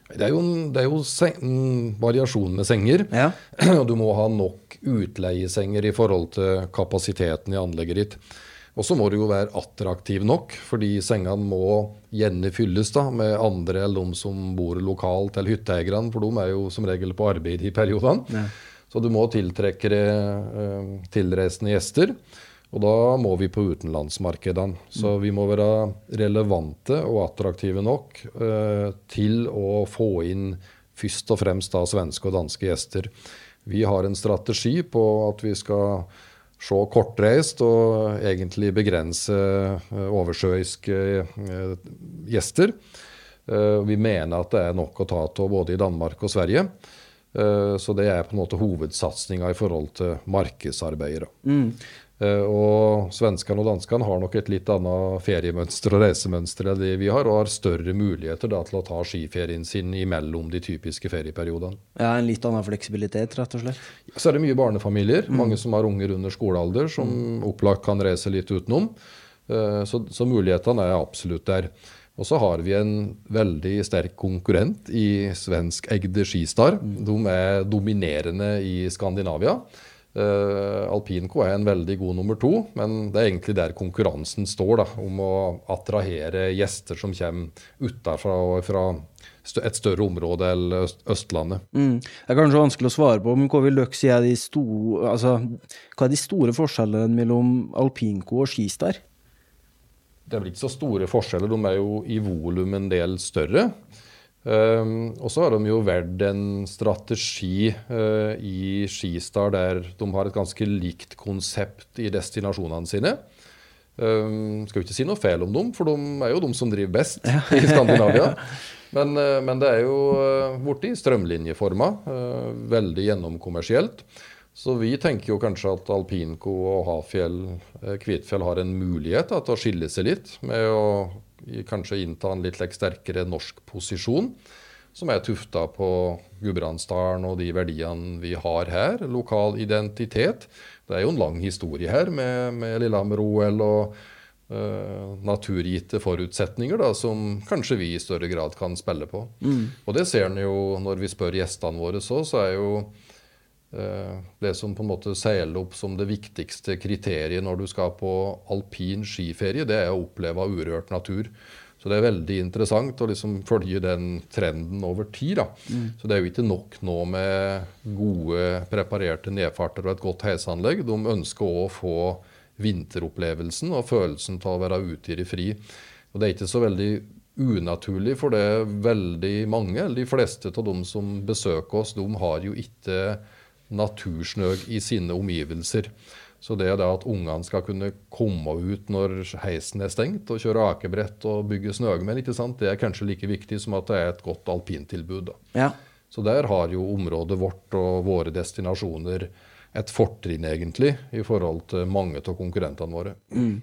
Det er jo, det er jo seng, variasjon med senger. Ja. Du må ha nok utleiesenger i forhold til kapasiteten i anlegget ditt. Og så må du jo være attraktiv nok, fordi sengene må gjerne fylles da, med andre eller de som bor lokalt, eller hytteeierne, for de er jo som regel på arbeid i periodene. Ja. Så du må tiltrekke uh, tilreisende gjester. Og da må vi på utenlandsmarkedene. Så mm. vi må være relevante og attraktive nok eh, til å få inn først og fremst da svenske og danske gjester. Vi har en strategi på at vi skal se kortreist og egentlig begrense eh, oversjøiske eh, gjester. Eh, vi mener at det er nok å ta av både i Danmark og Sverige. Så det er på en måte hovedsatsinga i forhold til markedsarbeidere. Mm. Eh, og svenskene og danskene har nok et litt annet feriemønster og reisemønster enn det vi har, og har større muligheter da, til å ta skiferien sin imellom de typiske ferieperiodene. Ja, En litt annen fleksibilitet, rett og slett? Så er det mye barnefamilier. Mm. Mange som har unger under skolealder, som mm. opplagt kan reise litt utenom. Eh, så, så mulighetene er absolutt der. Og så har vi en veldig sterk konkurrent i svenskeide Skistar. Mm. De er dominerende i Skandinavia. Uh, Alpinco er en veldig god nummer to, men det er egentlig der konkurransen står. Da, om å attrahere gjester som kommer utenfra og fra et større område eller Østlandet. Mm. Det er kanskje vanskelig å svare på, men hva vil si er de, store, altså, hva er de store forskjellene mellom alpinco og skistar? Det er vel ikke så store forskjeller, de er jo i volum en del større. Um, og så har de jo valgt en strategi uh, i Skistar der de har et ganske likt konsept i destinasjonene sine. Um, skal jo ikke si noe feil om dem, for de er jo de som driver best ja. i Skandinavia. Men, uh, men, det er jo uh, borti strømlinjeforma. Uh, veldig gjennomkommersielt. Så vi tenker jo kanskje at alpinco og Hafjell, Kvitfjell har en mulighet da, til å skille seg litt med å kanskje innta en litt sterkere norsk posisjon, som er tufta på Gudbrandsdalen og de verdiene vi har her. Lokal identitet. Det er jo en lang historie her med, med Lillehammer-OL og uh, naturgitte forutsetninger da, som kanskje vi i større grad kan spille på. Mm. Og det ser en jo når vi spør gjestene våre så, så er jo Eh, det som på en måte seiler opp som det viktigste kriteriet når du skal på alpin skiferie, det er å oppleve urørt natur. Så det er veldig interessant å liksom følge den trenden over tid. Mm. Så det er jo ikke nok nå med gode, preparerte nedfarter og et godt heisanlegg. De ønsker òg å få vinteropplevelsen og følelsen av å være ute i det fri. Og det er ikke så veldig unaturlig, for det er veldig mange, eller de fleste av de som besøker oss, de har jo ikke natursnø i sine omgivelser. Så det er at ungene skal kunne komme ut når heisen er stengt, og kjøre akebrett og bygge snøgmenn, det er kanskje like viktig som at det er et godt alpintilbud. Ja. Så der har jo området vårt og våre destinasjoner et fortrinn, egentlig, i forhold til mange av konkurrentene våre. Mm.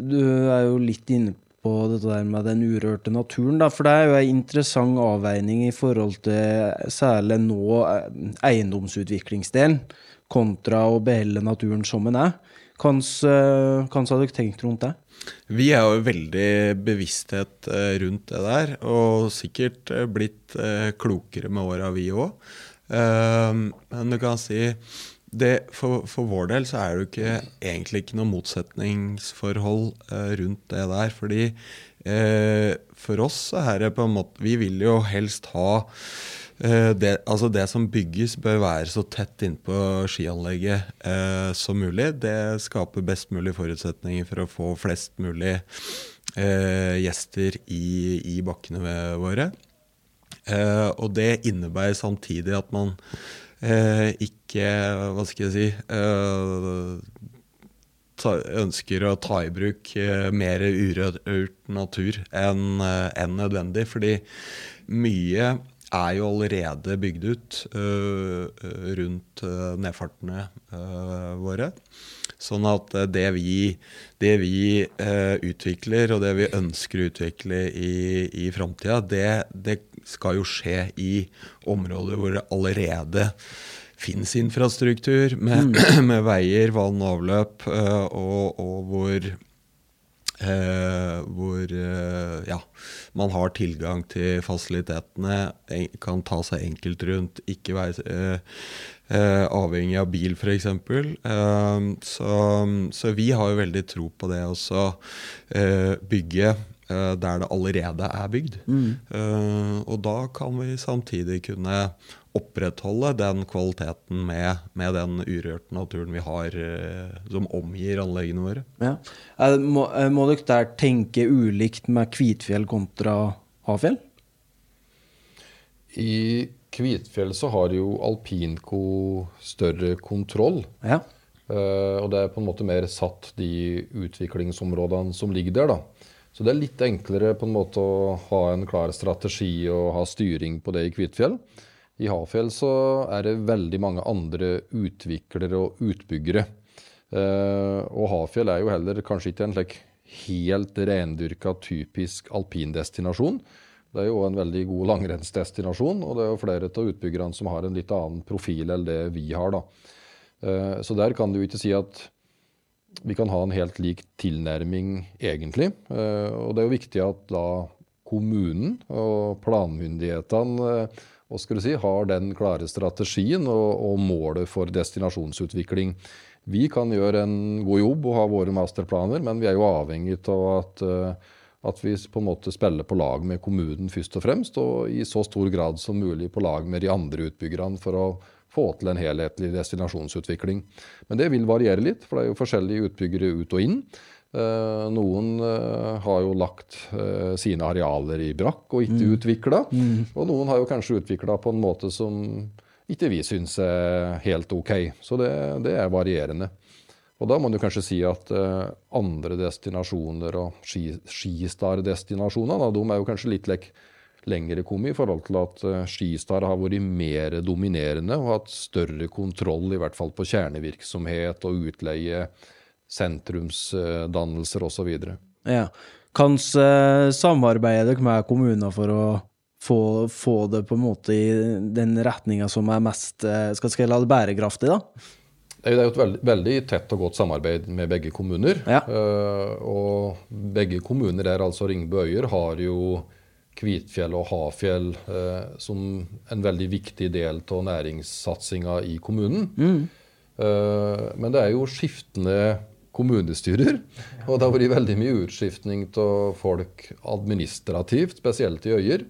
Du er jo litt inne på dette der med den urørte naturen. Da. For det er jo en interessant avveining i forhold til særlig nå eh, eiendomsutviklingsdelen. kontra å beholde naturen som den er. Hva har dere tenkt rundt det? Vi er jo veldig bevissthet eh, rundt det der, og sikkert eh, blitt eh, klokere med åra, vi òg. Men du kan si det, for, for, vår del så er det jo ikke, egentlig ikke noe motsetningsforhold rundt det der. Fordi for oss så er det på en måte Vi vil jo helst ha Eh, det, altså det, som bygges, bør være så tett innpå skianlegget eh, som mulig. Det skaper best mulig forutsetninger for å få flest mulig eh, gjester i, i, bakkene våre. Eh, og det innebærer samtidig at man eh, ikke Hva skal jeg si eh, ta, ønsker å ta i bruk mer urørt natur enn en nødvendig. Fordi mye er jo allerede bygd ut rundt nedfartene våre. Sånn at det vi, det vi utvikler, og det vi ønsker å utvikle i, i framtida, det, det, skal jo skje i områder hvor det allerede fins infrastruktur med, mm. med, veier, vann og avløp, og, og hvor Eh, hvor eh, ja, man har tilgang til fasilitetene, kan ta seg enkelt rundt, ikke være eh, eh avhengig av bil f.eks. Eh, så, så vi har jo veldig tro på det å eh, bygge der det allerede er bygd. Mm. og da kan vi samtidig kunne opprettholde den kvaliteten med, med den urørte naturen vi har eh, som omgir anleggene våre. Ja. Må, eh, må, dere der tenke ulikt med Kvitfjell kontra Hafjell? I Kvitfjell så har jo Alpinco større kontroll. Ja. Uh, og det er på en måte mer satt de utviklingsområdene som ligger der. da. Så det er litt enklere på en måte å ha en klar strategi og ha styring på det i Kvitfjell. I Hafjell så er det veldig mange andre utviklere og utbyggere. Uh, og Hafjell er jo heller kanskje ikke en slik helt rendyrka, typisk alpindestinasjon. Det er jo en veldig god langrennsdestinasjon, og det er jo flere av utbyggerne som har en litt annen profil enn det vi har. da. Eh, så der kan du ikke si at vi kan ha en helt lik tilnærming, egentlig. Eh, og det er jo viktig at da kommunen og planmyndighetene hva skal du si, har den klare strategien og, og, målet for destinasjonsutvikling. Vi kan gjøre en god jobb og ha våre masterplaner, men vi er jo avhengig av at, eh, at vi på en måte spiller på lag med kommunen først og fremst, og i så stor grad som mulig på lag med de andre utbyggerne for å få til en helhetlig destinasjonsutvikling. Men det vil variere litt, for det er jo forskjellige utbyggere ut og inn. Eh, noen eh, har jo lagt eh, sine arealer i brakk og ikke mm. utvikla. Mm. Og noen har jo kanskje utvikla på en måte som ikke vi syns er helt OK. Så det, det er varierende. Og da må du kanskje si at uh, andre destinasjoner og skistar-destinasjoner, de er jo kanskje litt lek, lengre kommet i forhold til at uh, Skistar har vært mer dominerende og hatt større kontroll, i hvert fall på kjernevirksomhet og utleie sentrumsdannelser osv. Ja. Kanskje samarbeider dere med kommuner for å få, få, det på en måte i den retninga som er mest skal, skal jeg la det bærekraftig, da? Det er jo et veldig, veldig, tett og godt samarbeid med begge kommuner. Ja. Uh, og begge kommuner der, altså Ringebu Øyer, har jo Kvitfjell og Hafjell uh, som en veldig viktig del av næringssatsinga i kommunen. Mm. Uh, men det er jo skiftende kommunestyrer. Og det har vært veldig mye utskiftning av folk administrativt, spesielt i øyer.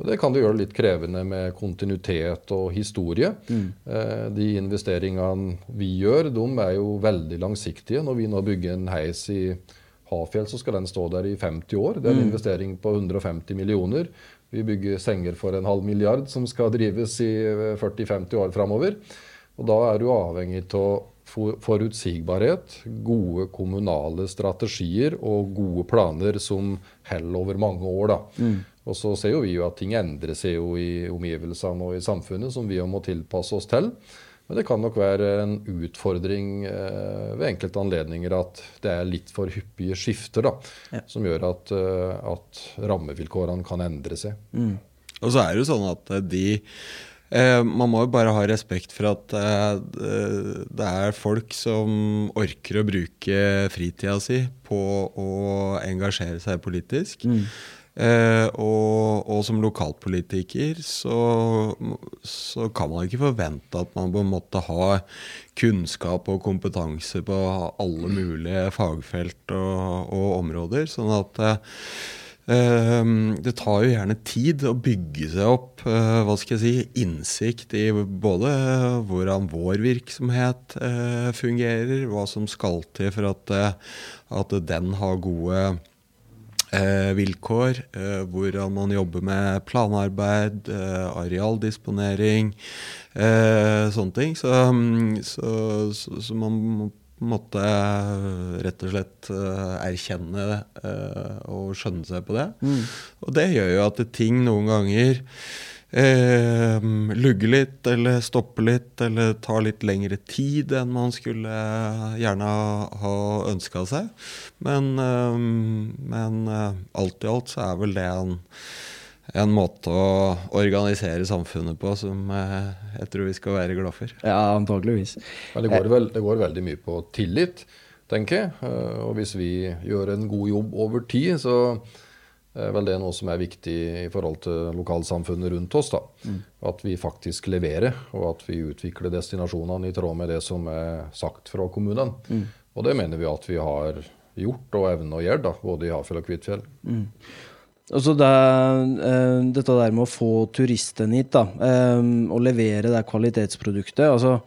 Og Det kan du gjøre litt krevende med kontinuitet og historie. Mm. Eh, de investeringene vi gjør, de er jo veldig langsiktige. Når vi nå bygger en heis i Hafjell, så skal den stå der i 50 år. Det er en mm. investering på 150 millioner. Vi bygger senger for en halv milliard som skal drives i 40-50 år framover. Og da er du avhengig av forutsigbarhet, gode kommunale strategier og gode planer som holder over mange år. Mm. Og så ser jo vi jo at ting endrer seg jo i omgivelsene og i samfunnet, som vi må tilpasse oss til. Men det kan nok være en utfordring eh, ved enkelte anledninger at det er litt for hyppige skifter da, ja. som gjør at, uh, at rammevilkårene kan endre seg. Mm. Og så er det jo sånn at de Eh, man må jo bare ha respekt for at eh, det er folk som orker å bruke fritida si på å engasjere seg politisk. Mm. Eh, og, og som lokalpolitiker så, så kan man ikke forvente at man på en måte har kunnskap og kompetanse på alle mulige fagfelt og, og områder. Sånn at eh, det tar jo gjerne tid å bygge seg opp eh, hva skal jeg si, innsikt i både hvordan vår virksomhet eh, fungerer, hva som skal til for at, eh, at den har gode eh, vilkår, eh, hvordan man jobber med planarbeid, eh, arealdisponering, eh, sånne ting. Så, mm, så, så, så, man måtte rett og slett eh, erkjenne eh, og skjønne seg på det. Mm. Og det gjør jo at ting noen ganger eh, lugge litt, eller stoppe litt, eller ta litt lengre tid enn man skulle gjerne ha ønska seg. Men, eh, men eh, alt i alt så er vel det en, en måte å organisere samfunnet på som eh, jeg tror vi skal være glad for. Ja, antageligvis. Men det går, vel, det går veldig mye på tillit, tenker jeg. Eh, og hvis vi gjør en god jobb over tid, så vel det noe som er viktig i forhold til lokalsamfunnet rundt oss. da. Mm. At vi faktisk leverer, og at vi utvikler destinasjonene i tråd med det som er sagt fra kommunen. Mm. Og det mener vi at vi har gjort og evner å gjøre, da, både i Hafjell og Kvitfjell. Mm. Altså det, uh, dette der med å få turistene hit, da, um, og levere det kvalitetsproduktet altså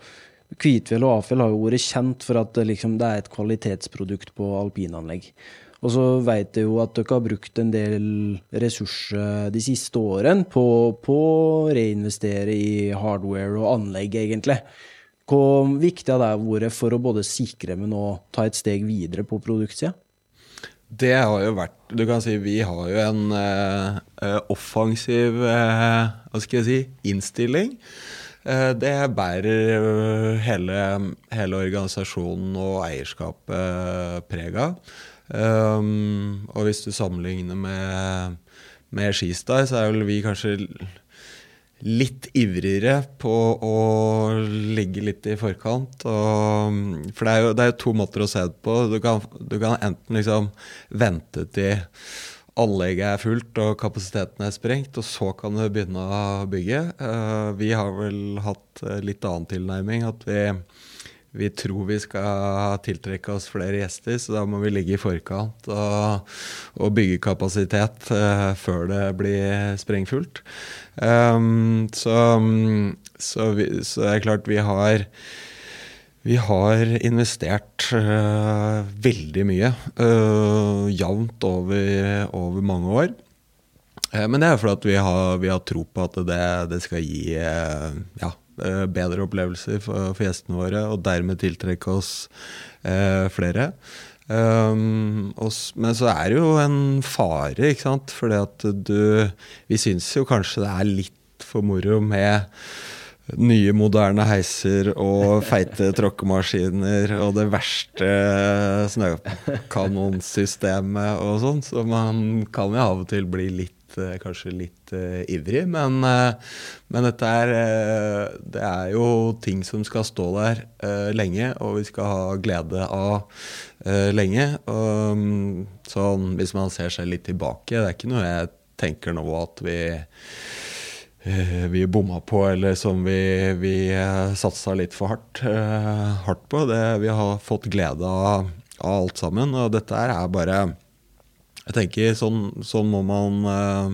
Kvitfjell og Afjell har jo vært kjent for at liksom, det er et kvalitetsprodukt på alpinanlegg. Og så veit jeg jo at dere har brukt en del ressurser de siste årene på, å reinvestere i hardware og anlegg, egentlig. Hvor viktig har det vært for å både sikre, men òg ta et steg videre på produktsida? Det har jo vært Du kan si vi har jo en eh, eh offensiv eh, hva skal jeg si, innstilling. Eh, det bærer hele, hele organisasjonen og eierskapet preg av. Um, og hvis du sammenligner med, med Skistar, så er vel vi kanskje litt ivrigere på å ligge litt i forkant. Og, for det er, jo, det er, jo, to måter å se det på. Du kan, du kan enten liksom vente til anlegget er fullt og kapasiteten er sprengt, og så kan du begynne å bygge. Uh, vi har vel hatt litt annen tilnærming. At vi vi tror vi skal tiltrekke oss flere gjester, så da må vi ligge i forkant og, og bygge kapasitet uh, før det blir sprengfullt. Um, så, så, vi, så, det er klart vi har vi har investert uh, veldig mye, uh, jevnt over, over, mange år. men det er fordi vi har, vi har tro på at det, det skal gi ja, bedre opplevelser for, for, gjestene våre, og dermed tiltrekke oss eh, flere. Um, og, men så er det jo en fare, ikke sant. Fordi Vi syns jo kanskje det er litt for moro med nye, moderne heiser og feite tråkkemaskiner og det verste snøkanonsystemet og sånn. Så man kan jo av og til bli litt Eh, kanskje litt uh, ivrig. Men, uh, men, dette er uh, Det er jo ting som skal stå der lenge, og vi skal ha glede av lenge. Um, sånn, hvis man ser seg litt tilbake, det er ikke noe jeg tenker nå at vi vi bomma på, eller som vi, vi satsa litt for hardt, hardt på. Det, vi har fått glede av, av alt sammen. Og dette er bare jeg tenker sånn, sånn må man eh,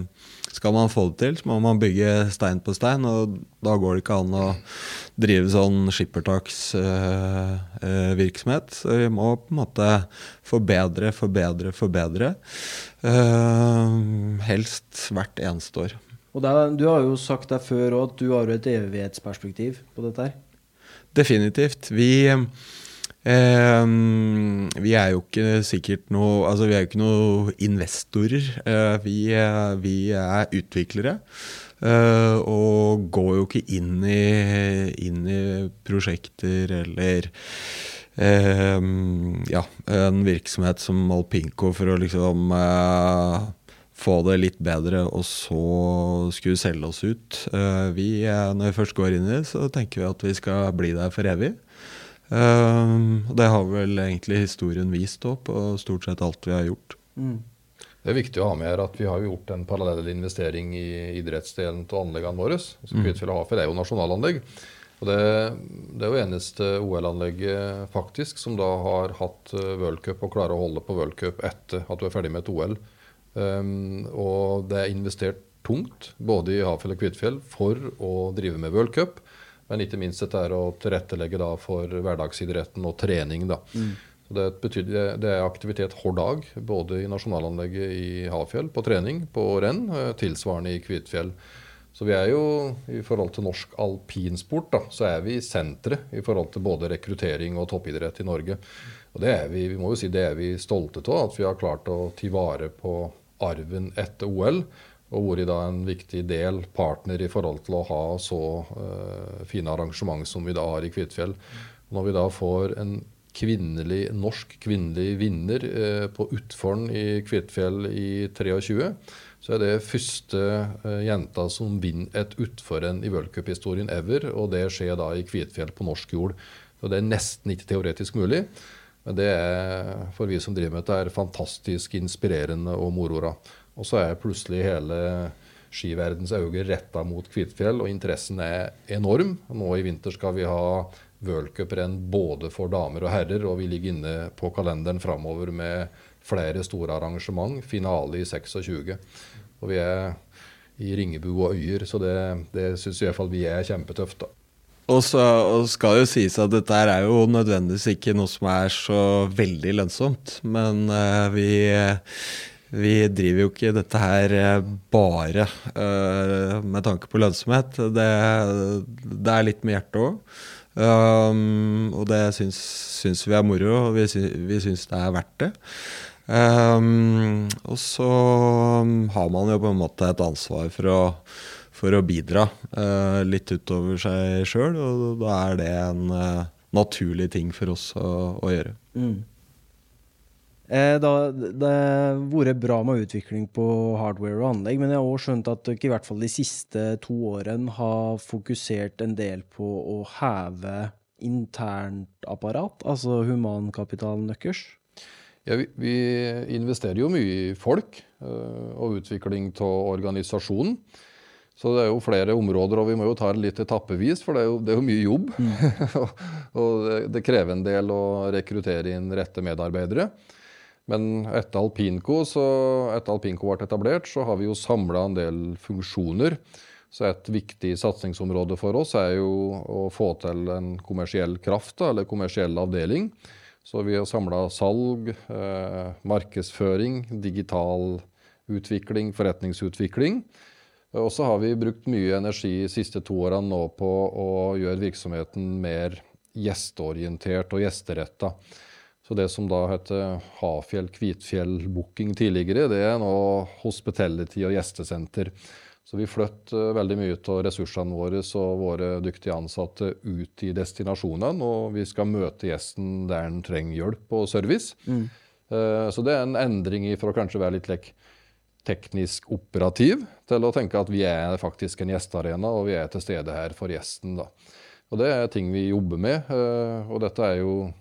Skal man få det til, så må man bygge stein på stein. Og da går det ikke an å drive sånn skippertaksvirksomhet. Uh, uh, så vi må på en måte forbedre, forbedre, forbedre. Helst hvert eneste år. Og der, Du har jo sagt deg før at du har et evighetsperspektiv på dette her. Definitivt. Vi Eh, vi er jo ikke sikkert noe Altså, vi er jo ikke noe investorer. Eh, vi, vi, er utviklere. Eh, og går jo ikke inn i, inn i prosjekter eller ja, en virksomhet som Alpinco for å liksom få det litt bedre, og så skulle selge oss ut. Eh, vi, når vi først går inn i det, så tenker vi at vi skal bli der for evig. Og det har vel egentlig historien vist òg, på stort sett alt vi har gjort. Mm. Det er viktig å ha med her at vi har gjort en parallell investering i idrettsdelen av anleggene våre. Så Kvitfjell og Hafjell er jo nasjonalanlegg. Og det, det, er jo eneste OL-anlegget faktisk som da har hatt eh, worldcup og klarer å holde på worldcup etter at du er ferdig med et OL. Um, og det er investert tungt både i Hafjell og Kvitfjell for å drive med worldcup. Men ikke minst dette er å tilrettelegge da for hverdagsidretten og trening. da. Mm. Så det, betyr, det er aktivitet hver dag, både i nasjonalanlegget i Hafjell på trening, på renn, eh, tilsvarende i Kvitfjell. Så vi er jo, i forhold til norsk alpinsport, da, så er vi i senteret i forhold til både rekruttering og toppidrett i Norge. Og det er vi, vi må jo si det er vi stolte av, at vi har klart å ta vare på arven etter OL. Og vært da en viktig del, partner i forhold til å ha så uh, fine arrangement som vi da har i Kvitfjell. Når vi da får en kvinnelig, norsk kvinnelig vinner uh, på Utforn i Kvitfjell i 23 så er det første uh, jenta som vinner et utforrenn i v-cuphistorien ever. Og det skjer da i Kvitfjell på norsk jord. Og det er nesten ikke teoretisk mulig. Men det er for vi som driver med dette, er fantastisk inspirerende og moroa. Og så er plutselig hele skiverdens øyne retta mot Kvitfjell, og interessen er enorm. Nå i vinter skal vi ha v-cuprenn både for damer og herrer, og vi ligger inne på kalenderen framover med flere store arrangement. Finale i 26. Og vi er i Ringebu og Øyer, så det, det syns i hvert fall vi er kjempetøft. da. Og så og skal jo sies at dette er jo nødvendigvis ikke noe som er så veldig lønnsomt. Men uh, vi, vi driver jo ikke dette her eh, bare uh, med tanke på lønnsomhet. Det, det er litt med hjertet òg. Um, og det syns, syns, vi er moro, og vi, syns, vi syns det er verdt det. Um, og så har man jo på en måte et ansvar for å, for å bidra uh, litt utover seg sjøl, og da er det en uh, naturlig ting for oss å, å gjøre. Mm. Eh, det har vært bra med utvikling på hardware og anlegg, men jeg har også skjønt at dere i hvert fall de siste to årene har fokusert en del på å heve internt apparat, altså humankapitalen deres? Ja, vi, vi, investerer jo mye i folk uh, og utvikling av organisasjonen. Så det er jo flere områder, og vi må jo ta det litt etappevis, for det er jo, det er jo mye jobb. Mm. og det, det, krever en del å rekruttere inn rette medarbeidere. Men etter Alpinco, så, etter Alpinco ble etablert, så har vi jo samla en del funksjoner. Så et viktig satsingsområde for oss er jo å få til en kommersiell kraft, eller kommersiell avdeling. Så vi har samla salg, eh, markedsføring, digital utvikling, forretningsutvikling. Og så har vi brukt mye energi de siste to årene nå på å gjøre virksomheten mer gjesteorientert og gjesteretta. Så det som da heter Hafjell Kvitfjell Booking tidligere, det er nå hospitality og gjestesenter. Så vi flytter veldig mye av ressursene våre og våre dyktige ansatte ut i destinasjonene. Og vi skal møte gjesten der den trenger hjelp og service. Mm. Eh, så det er en endring fra å kanskje være litt like, teknisk operativ til å tenke at vi er faktisk en gjestearena, og vi er til stede her for gjesten. Da. Og det er ting vi jobber med. Eh, og dette er jo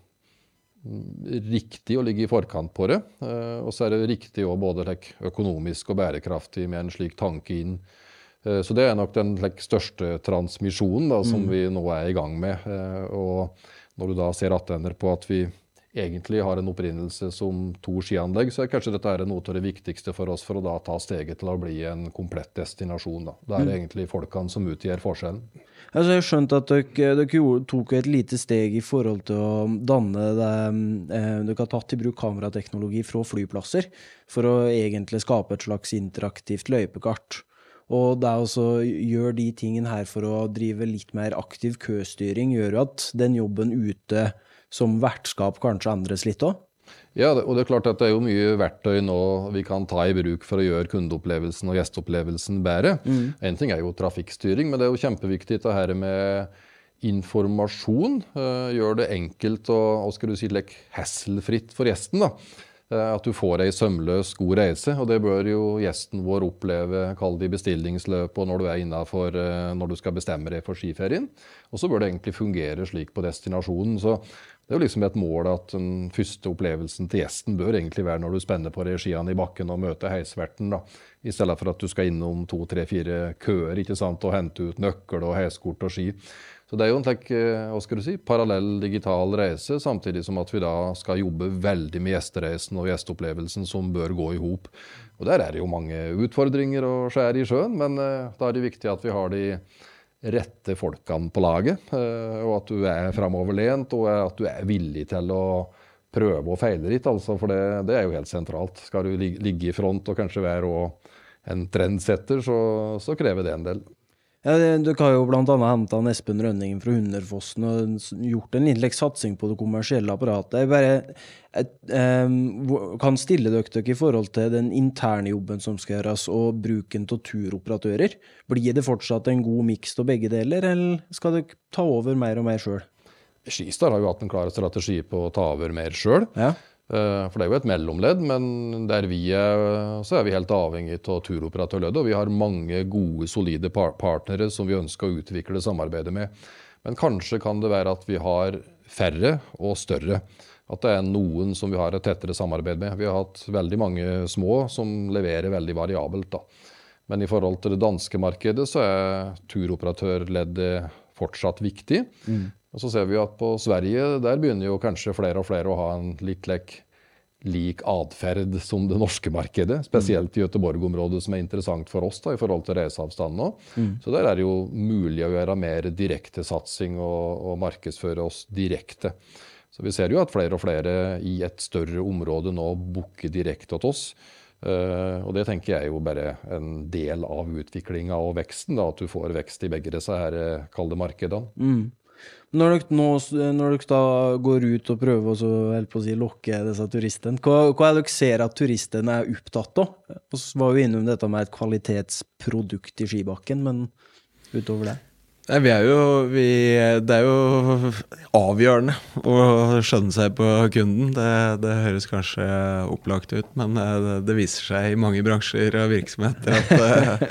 riktig å ligge i forkant på det. Eh, og så er det riktig òg både økonomisk og bærekraftig med en slik tanke inn. Eh, så det er nok den største transmisjonen da, som mm. vi nå er i gang med. Eh, og når du da ser attender på at vi egentlig har en opprinnelse som to skianlegg, så er kanskje dette er noe av det viktigste for oss for å da ta steget til å bli en komplett destinasjon. Da. Det er mm. egentlig folkene som utgjør forskjellen. Altså, jeg skjønt at dere, dere, tok et lite steg i forhold til å danne det eh, Dere har tatt i bruk kamerateknologi fra flyplasser for å egentlig skape et slags interaktivt løypekart. Og det å gjøre de tingene her for å drive litt mer aktiv køstyring, gjør jo at den jobben ute som vertskap kanskje endres litt òg? Ja, og det er klart at det er jo mye verktøy nå vi kan ta i bruk for å gjøre kundeopplevelsen og gjesteopplevelsen bedre. Mm. En ting er jo trafikkstyring, men det er jo kjempeviktig det her med informasjon. Uh, gjør det enkelt og, og skal du si, hasselfritt for gjesten. da. Eh, at du får ei sømløs, god reise. Og det bør jo gjesten vår oppleve, kall det i bestillingsløpet og når du er innafor eh, når du skal bestemme deg for skiferien. Og så bør det egentlig fungere slik på destinasjonen. Så det er jo liksom et mål at den første opplevelsen til gjesten bør egentlig være når du spenner på regiene i bakken og møter heisverten, da. I stedet for at du skal innom to, tre, fire køer ikke sant, og hente ut nøkkel og heiskort og ski. Så det er jo en slik, eh, hva skal du si, parallell digital reise, samtidig som at vi da skal jobbe veldig med gjestereisen og gjesteopplevelsen som bør gå i hop. Og der er det jo mange utfordringer å skjær i sjøen, men uh, da er det viktig at vi har de rette folkene på laget. Uh, og at du er framoverlent, og at du er villig til å prøve og feile litt, altså, for det, det, er jo helt sentralt. Skal du ligge i front og kanskje være en trendsetter, så, så krever det en del. Ja, Dere har jo bl.a. henta Espen Rønningen fra Hunderfossen og gjort en liten satsing på det kommersielle apparatet. Jeg bare jeg, um, kan stille dere dere i forhold til den interne jobben som skal gjøres, og bruken av turoperatører. Blir det fortsatt en god miks av begge deler, eller skal dere ta over mer og mer sjøl? Skistar har jo hatt en klar strategi på å ta over mer sjøl. Ja. Eh, for det er jo et mellomledd, men der vi er, så er vi helt avhengig av turoperatørleddet. Og vi har mange gode, solide partnere som vi ønsker å utvikle samarbeidet med. Men kanskje kan det være at vi har færre og større. At det er noen som vi har et tettere samarbeid med. Vi har hatt veldig mange små som leverer veldig variabelt. da. Men i forhold til det danske markedet så er turoperatørleddet fortsatt viktig. Mm. Og så ser vi at på Sverige der begynner jo kanskje flere og flere å ha en litt lek lik atferd som det norske markedet. Spesielt i Göteborg-området, som er interessant for oss da, i forhold til reiseavstand nå. Mm. Så der er det jo mulig å gjøre mer direkte satsing og, og markedsføre oss direkte. Så vi ser jo at flere og flere i et større område nå booker direkte til oss. Uh, og det tenker jeg er jo bare en del av utviklinga og veksten. da, At du får vekst i begge disse her eh, kalde markedene. Mm. Når dere, nå, når dere da går ut og prøver å si, lokke disse turistene, hva, hva er det dere ser at turistene er opptatt av? Vi var jo innom dette med et kvalitetsprodukt i skibakken, men utover det? Nei, vi er jo, vi, det er jo avgjørende å skjønne seg på kunden. Det, det høres kanskje opplagt ut, men det, det, viser seg i mange bransjer og virksomheter at eh,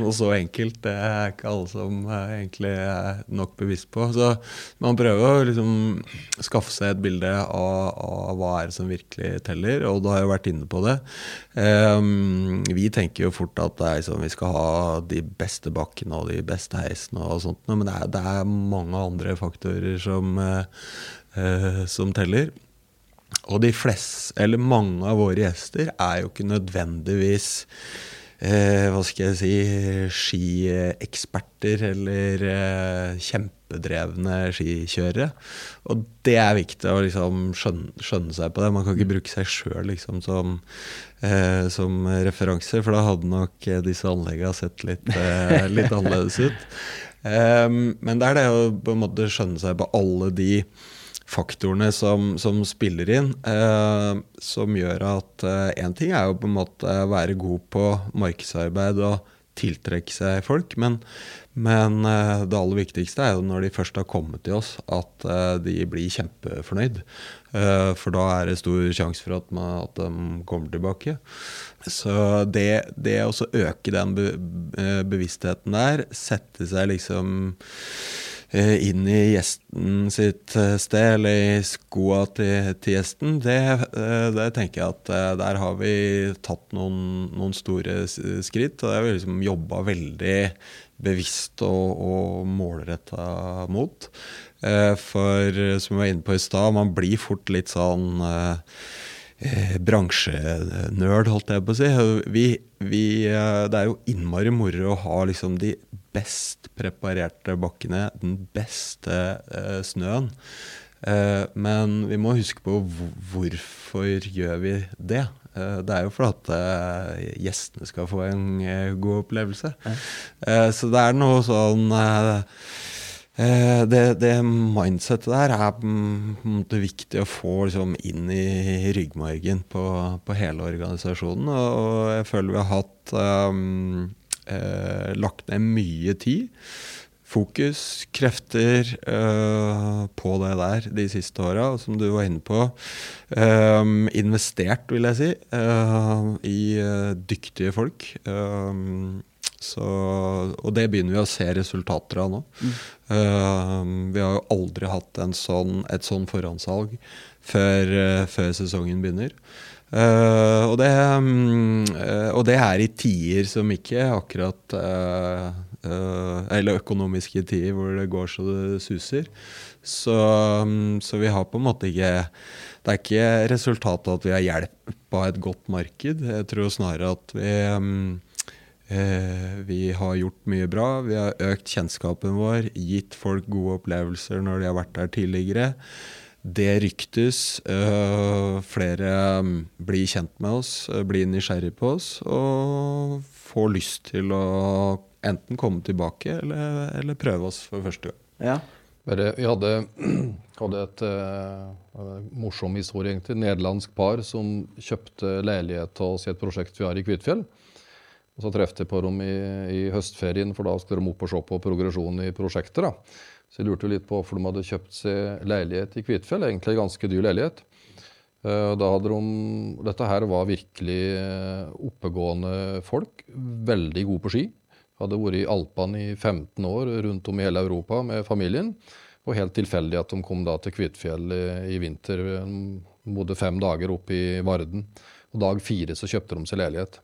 noe så enkelt det er ikke alle som egentlig er nok bevisst på. Så man prøver å liksom skaffe seg et bilde av, av hva er det som virkelig teller, og du har jo vært inne på det. Um, vi tenker jo fort at liksom, vi skal ha de beste bakkene og de beste heisene og sånt men det er, det er, mange andre faktorer som, uh, som teller. Og de fleste, eller mange av våre gjester, er jo ikke nødvendigvis eh, hva skal jeg si skieksperter eller eh, kjempedrevne skikjørere. Og det er viktig å liksom skjønne, skjønne, seg på det. Man kan ikke bruke seg sjøl liksom, som, eh, som, referanse, for da hadde nok disse anleggene sett litt, eh, litt annerledes ut. Um, men det er det å på en måte skjønne seg på alle de faktorene som, som spiller inn, uh, som gjør at én uh, ting er jo på en måte være god på markedsarbeid og tiltrekke seg folk, men, men uh, det aller viktigste er jo når de først har kommet til oss, at de blir kjempefornøyd. for da er det stor sjanse for at, man, at de kommer tilbake. Så det, det å øke den be, eh, bevisstheten der, sette seg liksom eh, inn i gjesten sitt eh, sted, eller i skoa til, til gjesten, det, det, tenker jeg at der har vi tatt noen, noen store skritt. Og det har vi liksom jobba veldig bevisst og, og målretta mot. For som vi var inne på i stad, man blir fort litt sånn eh, bransjenerd, holdt jeg på å si. Vi, vi, eh, det er jo innmari moro å ha liksom de best preparerte bakkene, den beste eh, snøen. Eh, men vi må huske på hvorfor gjør vi det. Eh, det er jo for at eh, gjestene skal få en god opplevelse. Ja. så det er noe sånn Eh, det, det mindsettet der er på en måte viktig å få liksom, inn i ryggmargen på, på, hele organisasjonen. Og, jeg føler vi har hatt um, eh, lagt ned mye tid fokus, krefter, eh, på det der de siste åra. Som du var inne på. Um, investert, vil jeg si, uh, i uh, dyktige folk. Så, og det begynner vi å se resultater av nå. Mm. vi har jo aldri hatt sånn, et sånn forhåndssalg før, før sesongen begynner. Uh, og, det, um, uh, og, det, er i tider som ikke akkurat uh, Eller økonomiske tider hvor det går så det suser. Så, um, så, vi har på en måte ikke Det er ikke resultatet at vi har hjelp av et godt marked. Jeg tror snarere at vi um, vi har gjort mye bra. Vi har økt kjennskapen vår, gitt folk gode opplevelser når de har vært der tidligere. Det ryktes. Uh, flere um, blir kjent med oss, uh, blir nysgjerrig på oss og får lyst til å enten komme tilbake eller, eller prøve oss for første gang. Ja. Vi hadde, hadde et uh, morsom historie, egentlig. Nederlandsk par som kjøpte leilighet til oss i et prosjekt vi har i Kvitfjell. Og Så trefte jeg på dem i, i, høstferien, for da skulle de opp og se på progresjonen i prosjektet. da. Så jeg lurte litt på hvorfor de hadde kjøpt seg leilighet i Kvitfjell. Egentlig ganske dyr leilighet. Eh, da hadde de, Dette her var virkelig eh, oppegående folk. Veldig gode på ski. Hadde vært i Alpene i 15 år rundt om i hele Europa med familien. Og helt tilfeldig at de kom da til Kvitfjell i vinter. De bodde fem dager oppe i Varden. Og dag fire så kjøpte de seg leilighet.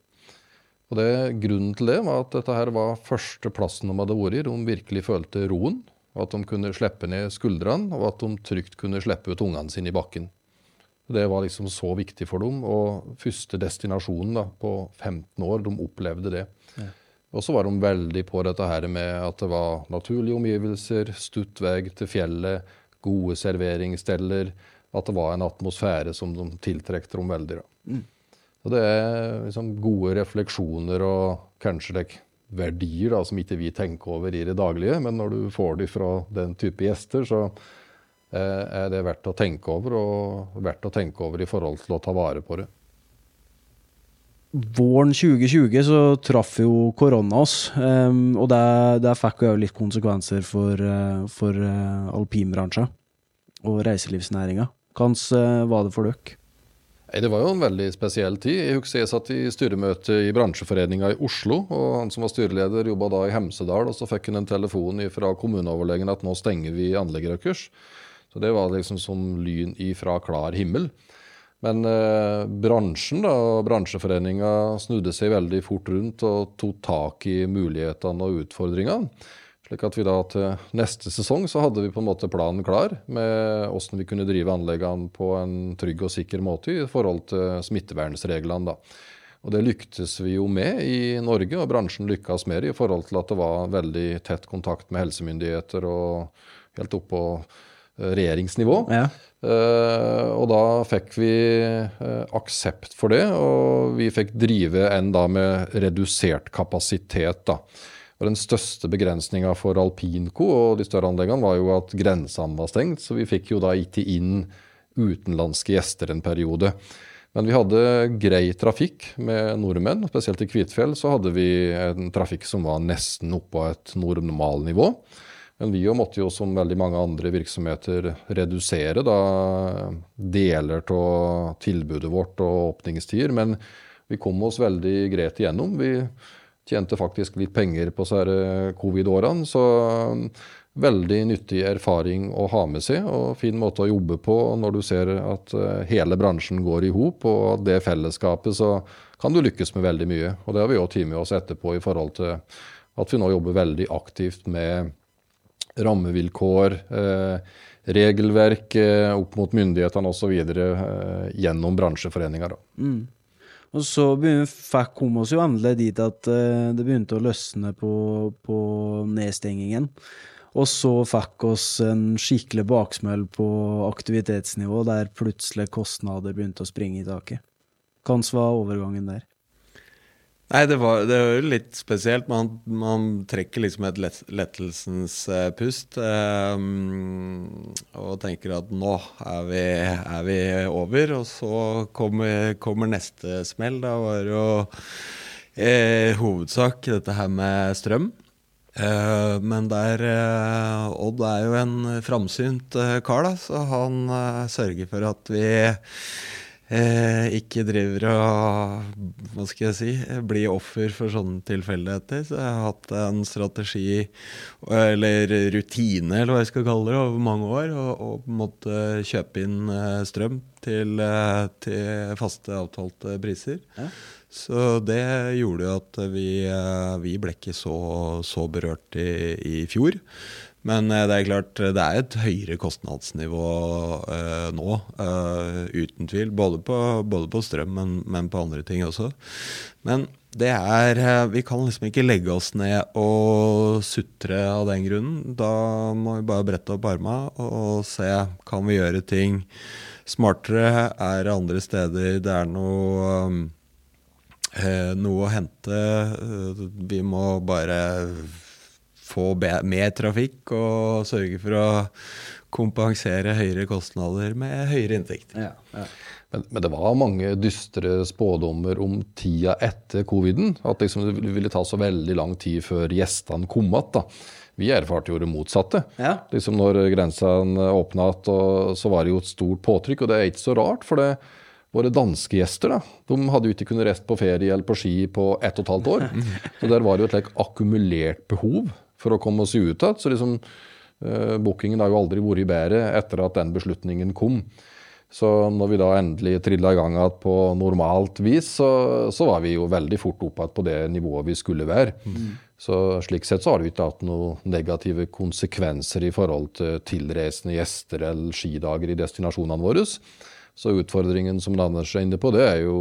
Og det, Grunnen til det var at dette her var første plassen de hadde vært i. De virkelig følte roen at de kunne slippe ned skuldrene, og at de trygt kunne slippe ut ungene sine i bakken. Det var liksom så viktig for dem. Og første destinasjonen da, på 15 år, de opplevde det. Ja. Og så var de veldig på dette her med at det var naturlige omgivelser, stutt vei til fjellet, gode serveringssteder. At det var en atmosfære som de tiltrekte dem veldig. Da. Mm. Så det er liksom gode refleksjoner og kanskje like, verdier da, som ikke vi tenker over i det daglige. Men når du får de fra den type gjester, så eh, er det verdt å tenke over. Og verdt å tenke over i forhold til å ta vare på det. Våren 2020 så traff jo korona oss, um, og det, det fikk jo litt konsekvenser for, uh, for uh, alpinbransjen og reiselivsnæringa. Hvordan var det for dere? Det var jo en veldig spesiell tid. Jeg husker jeg satt i styremøte i bransjeforeninga i Oslo. og Han som var styreleder, jobba da i Hemsedal. og Så fikk han en telefon fra kommuneoverlegen at nå stenger vi anlegget deres. Så det var liksom som lyn ifra klar himmel. Men eh, bransjen da, bransjeforeninga snudde seg veldig fort rundt og tok tak i mulighetene og utfordringene. Slik at vi da til neste sesong så hadde vi på en måte planen klar med åssen vi kunne drive anleggene på en trygg og sikker måte i forhold til smittevernreglene. da. Og Det lyktes vi jo med i Norge, og bransjen lykkes mer i forhold til at det var veldig tett kontakt med helsemyndigheter og helt opp på eh, regjeringsnivå. Ja. Uh, og da fikk vi uh, aksept for det, og vi fikk drive enn da med redusert kapasitet. da. Og Den største begrensninga for Alpinco og de større anleggene var jo at grensene var stengt, så vi fikk jo da ikke inn utenlandske gjester en periode. Men vi hadde grei trafikk med nordmenn. Spesielt i Kvitfjell så hadde vi en trafikk som var nesten oppå et normalnivå. Men vi måtte jo, som veldig mange andre virksomheter, redusere da deler av tilbudet vårt og åpningstider. Men vi kom oss veldig greit igjennom. Vi tjente faktisk litt penger på covid-årene. Så um, veldig nyttig erfaring å ha med seg, og fin måte å jobbe på når du ser at uh, hele bransjen går i hop. Og det fellesskapet, så kan du lykkes med veldig mye. Og det har vi òg tatt med oss etterpå i forhold til at vi nå jobber veldig aktivt med rammevilkår. Eh, regelverk eh, opp mot myndighetene osv. Eh, gjennom bransjeforeninger. Mm. Og så fikk kom oss jo endelig dit at uh, det begynte å løsne på, på nedstengingen. Og så fikk oss en skikkelig baksmell på aktivitetsnivå, der plutselig kostnader begynte å springe i taket. Hvordan var overgangen der? Nei, det var, det var jo litt spesielt. Man, man trekker liksom et lettelsens uh, pust um, og tenker at nå er vi, er vi, over. Og så kommer, kommer neste smell. Da var jo eh, hovedsak dette her med strøm. Uh, men der uh, Odd er jo en framsynt uh, kar, da, så han sørger for at vi eh, ikke driver og Hva skal jeg si blir offer for sånne tilfeldigheter. Så jeg har hatt en strategi, eller rutine, eller hva jeg skal kalle det, over mange år. Og, og måtte kjøpe inn eh, strøm til, eh, til faste, avtalte priser. Ja. Så det gjorde jo at vi, eh, vi ble ikke så, så berørt i, i fjor. Men eh, det er klart, det er et høyere kostnadsnivå eh, nå, eh, uten tvil. Både på, både på strøm, men, men på andre ting også. Men det er eh, Vi kan liksom ikke legge oss ned og sutre av den grunnen. Da må vi bare brette opp arma og se kan vi gjøre ting smartere. Er det andre steder det er noe eh, noe å hente. Eh, Vi må bare få mer trafikk og sørge for å kompensere høyere kostnader med høyere inntekt. Ja, ja. Men, men det var mange dystre spådommer om tida etter coviden. At liksom det ville ta så veldig lang tid før gjestene kom igjen. Vi erfarte jo det motsatte. Ja. Liksom når grensene åpna igjen, så var det jo et stort påtrykk. Og det er ikke så rart, for det, våre danske gjester da, de hadde jo ikke kunnet reist på ferie eller på ski på ett og et halvt år. Så der var det jo et like, akkumulert behov for å komme oss ut igjen. Så liksom, uh, bookingen har jo aldri vært bedre etter at den beslutningen kom. Så når vi da endelig trilla i gang igjen på normalt vis, så, så var vi jo veldig fort opp igjen på det nivået vi skulle være. Så slik sett så har det ikke hatt noen negative konsekvenser i forhold til tilreisende gjester eller skidager i destinasjonene våre. Så utfordringen som Anders er inne på, det er jo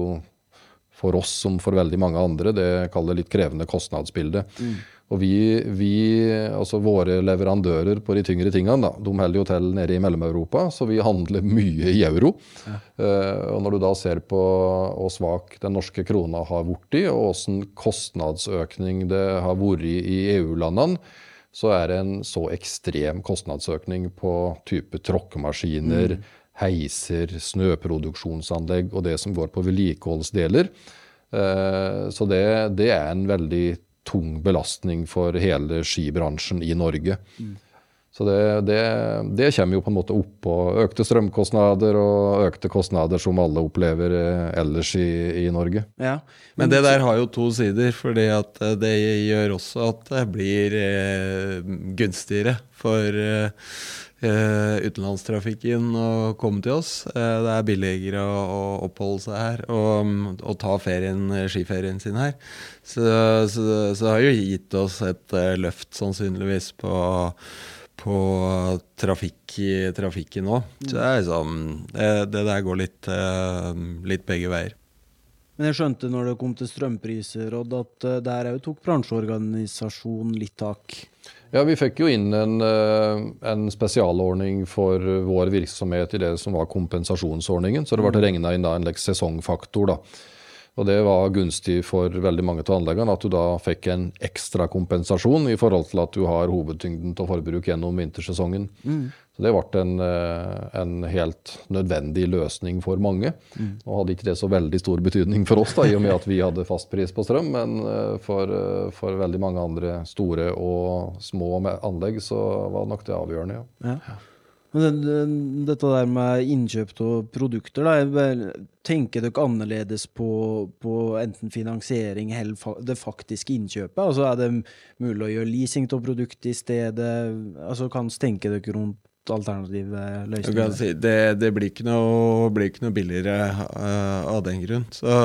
for oss som for veldig mange andre, det kaller litt krevende kostnadsbilde. Og vi, vi, altså våre leverandører på de tyngre tingene, da, de holder jo til nede i Mellom-Europa, så vi handler mye i euro. Eh, og når du da ser på hvor svak den norske krona har blitt, og hvordan kostnadsøkning det har vært i EU-landene, så er det en så ekstrem kostnadsøkning på type tråkkemaskiner, heiser, snøproduksjonsanlegg og det som går på vedlikeholdsdeler. Eh, Så det, det er en veldig tung belastning for hele skibransjen i Norge. Så det, det, det kommer jo på en måte oppå økte strømkostnader og økte kostnader som alle opplever eh, ellers i, i Norge. ja. Men det der har jo to sider, fordi at eh, det gjør også at det blir eh, gunstigere for utenlandstrafikken å komme til oss. Eh, det er billigere å, å oppholde seg her og, og ta ferien, skiferien sin her. Så, så, så det har jo gitt oss et eh, løft sannsynligvis på på trafikk, trafikken òg. Så det liksom det, det der går litt, eh, litt begge veier. Men jeg skjønte når det kom til strømpriser, Odd, at eh, der òg tok bransjeorganisasjonen litt tak. Ja, Vi fikk jo inn en, eh, en spesialordning for vår virksomhet i det som var kompensasjonsordningen. Så det ble regna inn da en sesongfaktor. da. Og det var gunstig for veldig mange av anleggene at du da fikk en ekstra kompensasjon i forhold til at du har hovedtyngden til forbruk gjennom vintersesongen. Så det ble en, eh, en helt nødvendig løsning for mange. Nå hadde ikke det så veldig stor betydning for oss, da, i og med at vi hadde fastpris på strøm, men eh, for, eh, for veldig mange andre store og små anlegg så var nok det avgjørende. ja. Ja. Men det, det, dette der med innkjøp av produkter, da, tenker dere annerledes på, på enten finansiering eller det faktiske innkjøpet? Altså Er det mulig å gjøre leasing av produktet i stedet? Altså Kan tenke dere rundt alternative løsning. si, det, det blir ikke noe, blir ikke noe billigere uh, av den grunn. Så,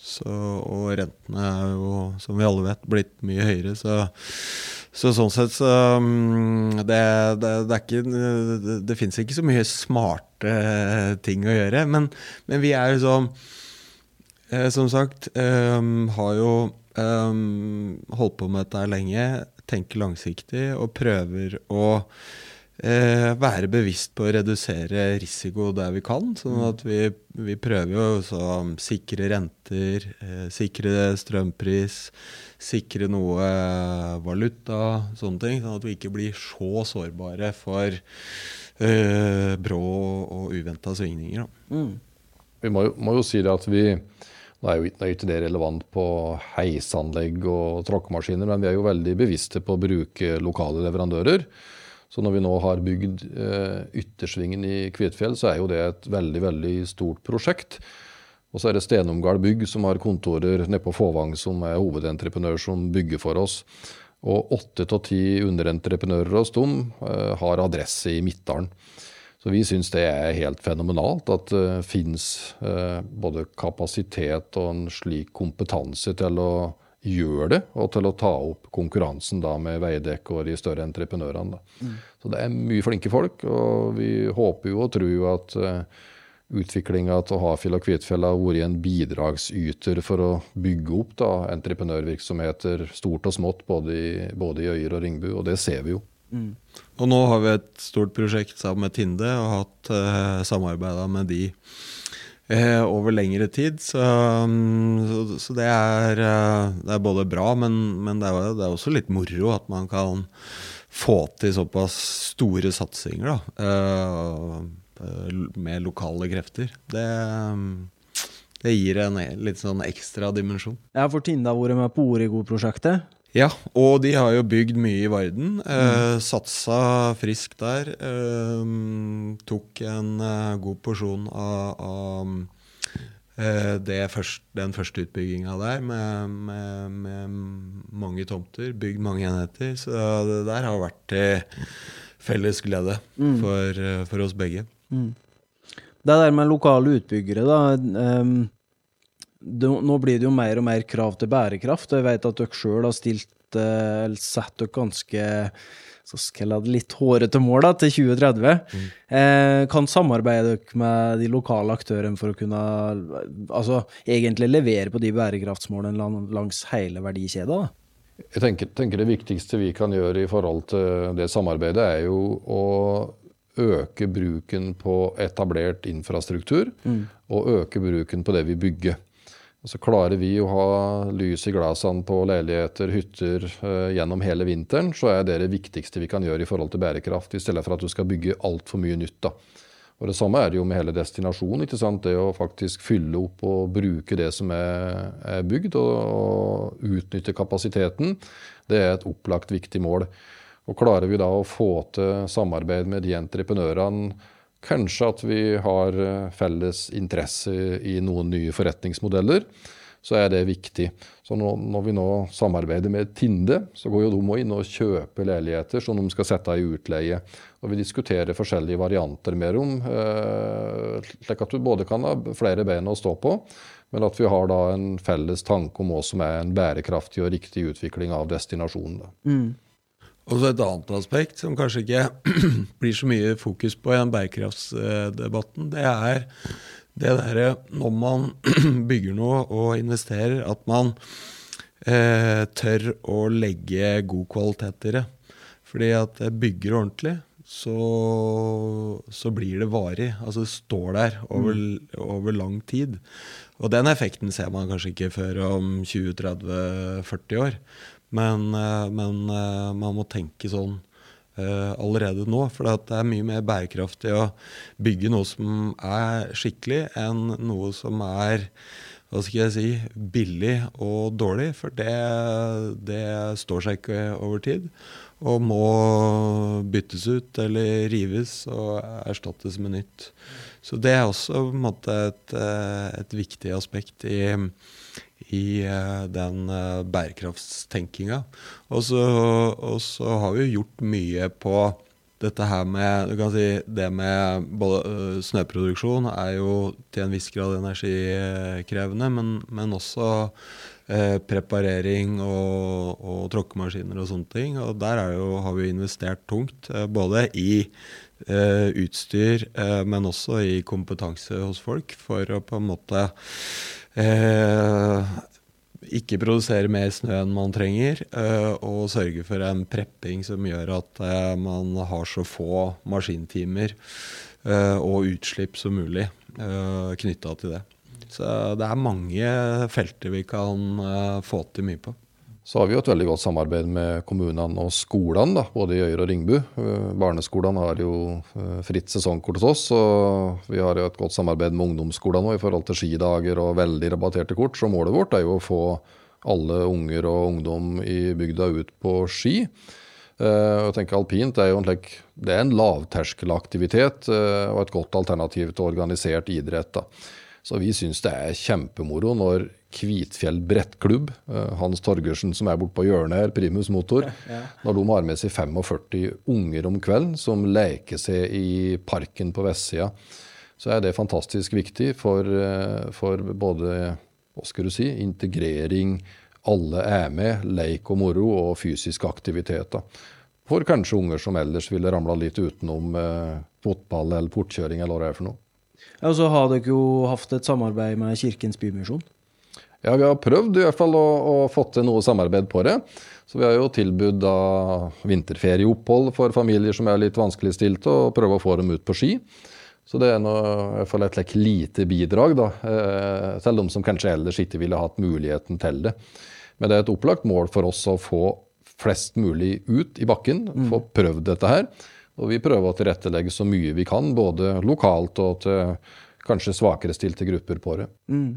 så, og rentene er jo, som vi alle vet, blitt mye høyere. Så, så sånn sett så um, det, det, det er ikke Det, det fins ikke så mye smarte ting å gjøre. Men, men vi er jo sånn eh, Som sagt, um, har jo um, holdt på med dette lenge. Tenker langsiktig og prøver å eh, være bevisst på å redusere risiko der vi kan. Sånn at vi, vi prøver jo å sikre renter, eh, sikre strømpris, sikre noe valuta, sånne ting. Sånn at vi ikke blir så sårbare for eh, brå og uventa svingninger. Da. Mm. Vi må jo, må jo si det at vi, Nå er jo ikke, ikke det relevant på heisanlegg og tråkkemaskiner, men vi er jo veldig bevisste på å bruke lokale leverandører. Så når vi nå har bygd eh, Yttersvingen i Kvitfjell, så er jo det et veldig, veldig stort prosjekt. Og så er det Stenomgard Bygg som har kontorer nede på Fåvang, som er hovedentreprenør som bygger for oss. Og åtte av ti underentreprenører hos dem eh, har adresse i Midtdalen. Så vi syns det er helt fenomenalt at det uh, fins både kapasitet og en slik kompetanse til å gjøre det, og til å ta opp konkurransen da med Veidekke og de større entreprenørene. Mm. Så det er mye flinke folk, og vi håper jo og tror jo at uh, utviklinga til Hafjell og Kvitfjell har vært en bidragsyter for å bygge opp da, entreprenørvirksomheter stort og smått, både i, både i Øyer og Ringbu, og det ser vi jo. Mm. Og nå har vi et stort prosjekt sammen med Tinde og har hatt eh, samarbeida med de eh, over lengre tid. Så, mm, så, så det, er, eh, det, er, både bra, men, men det, er, det, er, også litt moro at man kan få til såpass store satsinger da, eh, med lokale krefter. Det, det gir en litt sånn ekstra dimensjon. Jeg har for Tinda vært med på Origo-prosjektet. Ja, og de har jo bygd mye i Varden. Eh, satsa friskt der. Eh, tok en eh, god porsjon av, av eh, først, den første utbygginga der med, med, med, mange tomter. Bygd mange enheter. Så det der har vært til felles glede mm. for, eh, for, oss begge. Mm. Det der med lokale utbyggere, da. Um det, nå blir det jo mer og mer krav til bærekraft. og Jeg vet at dere sjøl har stilt, eh, eller satt dere ganske så skal jeg litt hårete mål da, til 2030. Mm. Eh, kan samarbeide dere med de lokale aktørene for å kunne altså, egentlig levere på de bærekraftsmålene langs hele verdikjeden? Jeg tenker, tenker, Det viktigste vi kan gjøre i forhold til det samarbeidet, er jo å øke bruken på etablert infrastruktur, mm. og øke bruken på det vi bygger. Og så klarer vi å ha lys i glassene på leiligheter, hytter eh, gjennom hele vinteren, så er det det viktigste vi kan gjøre i forhold til bærekraft, i stedet for at du skal bygge altfor mye nytt. da. Og Det samme er det jo med hele destinasjonen. ikke sant? Det å faktisk fylle opp og bruke det som er, er bygd, og, og, utnytte kapasiteten, det er et opplagt viktig mål. Og Klarer vi da å få til samarbeid med de entreprenørene Kanskje at vi har eh, felles interesse i noen nye forretningsmodeller. Så er det viktig. Så når vi nå samarbeider med Tinde, så går jo de inn og kjøper leiligheter som de skal sette i utleie. Og vi diskuterer forskjellige varianter med dem, eh, slik at du både kan ha flere bein å stå på, men at vi har da en felles tanke om hva som er en bærekraftig og riktig utvikling av destinasjonen. Mm. Og så et annet aspekt som kanskje ikke blir så mye fokus på i den bærekraftsdebatten, det er det derre når man bygger noe og investerer, at man eh, tør å legge god kvalitet i det. Fordi at bygger ordentlig, så, så, blir det varig. Altså det står der over, mm. over, lang tid. Og den effekten ser man kanskje ikke før om 20-30-40 år. Men, eh, men eh, man må tenke sånn eh, allerede nå. For det er mye mer bærekraftig å bygge noe som er skikkelig, enn noe som er hva skal jeg si, billig og dårlig. For det, det står seg ikke over tid. Og må byttes ut eller rives og erstattes med nytt. Så det er også måte et, et viktig aspekt i, i uh, den uh, bærekraftstenkinga. Og så har vi gjort mye på dette her med du kan si, Det med både, uh, snøproduksjon er jo til en viss grad energikrevende, men, men også preparering og, og tråkkemaskiner og sånne ting. Og der jo, har vi investert tungt, både i utstyr, men også i kompetanse hos folk, for å på en måte Eh, ikke produsere mer snø enn man trenger, eh, og sørge for en prepping som gjør at eh, man har så få maskintimer og utslipp som mulig knytta til det. Så det er mange felter vi kan få til mye på. Så har vi jo et veldig godt samarbeid med kommunene og skolene, da, både i Øyer og Ringbu. Eh, barneskolene har jo eh, fritt sesongkort hos oss, og vi har jo et godt samarbeid med ungdomsskolene i forhold til skidager og veldig rabatterte kort. Så målet vårt er jo å få alle unger og ungdom i bygda ut på ski. Uh, jeg tenker Alpint er jo en, det er en lavterskelaktivitet og et godt alternativ til organisert idrett. Da. Så vi syns det er kjempemoro når Kvitfjell brettklubb, uh, Hans Torgersen som er borte på hjørnet her, primus motor, når de har med seg 45 unger om kvelden som leker seg i parken på vestsida, så er det fantastisk viktig for, for både hva skal du si, integrering, alle er med, leik og moro og fysisk aktivitet. For kanskje unger som ellers ville ramla litt utenom eh, fotball eller portkjøring eller hva det er for noe. Ja, og Så har dere jo hatt et samarbeid med Kirkens Bymisjon? Ja, vi har prøvd i hvert fall å, å få til noe samarbeid på det. Så vi har jo tilbudt da vinterferieopphold for familier som er litt vanskeligstilte, og prøve å få dem ut på ski. Så det er noe, i hvert fall et lite bidrag da, eh, til de som kanskje ellers ikke ville hatt muligheten til det. Men det er et opplagt mål for oss å få flest mulig ut i bakken, mm. få prøvd dette her. Og vi prøver å tilrettelegge så mye vi kan, både lokalt og til kanskje svakere stilte grupper på det. Mm.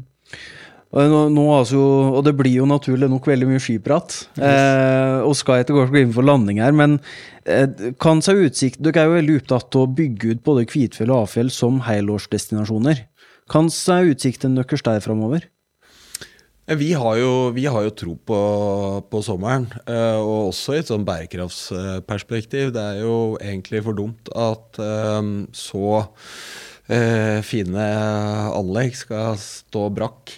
Og, nå, altså, og, det blir jo naturlig nok veldig mye skiprat. Yes. Eh, og skal etter hvert gå inn for landing her, men eh, kan seg utsikt, dere er jo veldig opptatt av å bygge ut både Kvitfjell og Afjell som helårsdestinasjoner. Kan seg utsikten deres der framover? Vi har jo, vi har jo tro på, på, sommeren, eh, og også i et sånn bærekraftsperspektiv. Det er jo egentlig for dumt at eh, så eh, fine anlegg skal stå brakk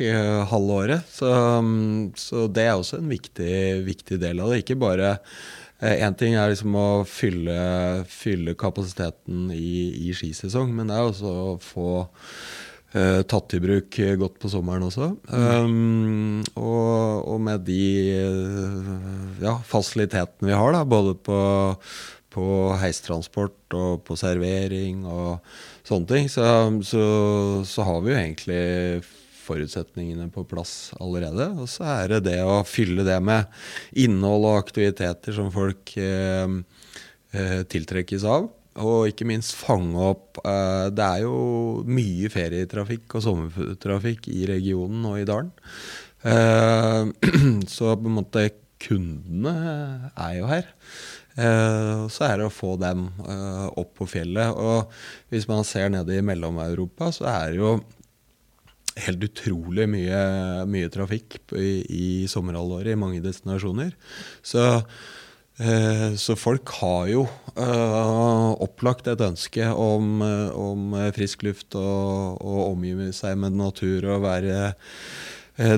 halve året. Så, så, det er også en viktig, viktig del av det. Ikke bare Én ting er liksom å fylle, fylle kapasiteten i, i skisesong, men det er også å få tatt i bruk godt på sommeren også. Um, og, og, med de ja, fasilitetene vi har, da, både på, på, heistransport og på servering og sånne ting, så, så, så, har vi jo egentlig forutsetningene på plass allerede. Og så er det det å fylle det med innhold og aktiviteter som folk eh, tiltrekkes av. Og ikke minst fange opp uh, Det er jo mye ferietrafikk og sommertrafikk i regionen og i dalen. Uh, så på en måte kundene er jo her. Uh, så er det å få dem opp på fjellet. Og hvis man ser nede i Mellom-Europa, så er det jo helt utrolig mye, mye trafikk i, i sommerhalvåret i mange destinasjoner. Så Eh, så folk har jo uh, opplagt et ønske om, uh, om frisk luft og, og, omgi seg med natur og være,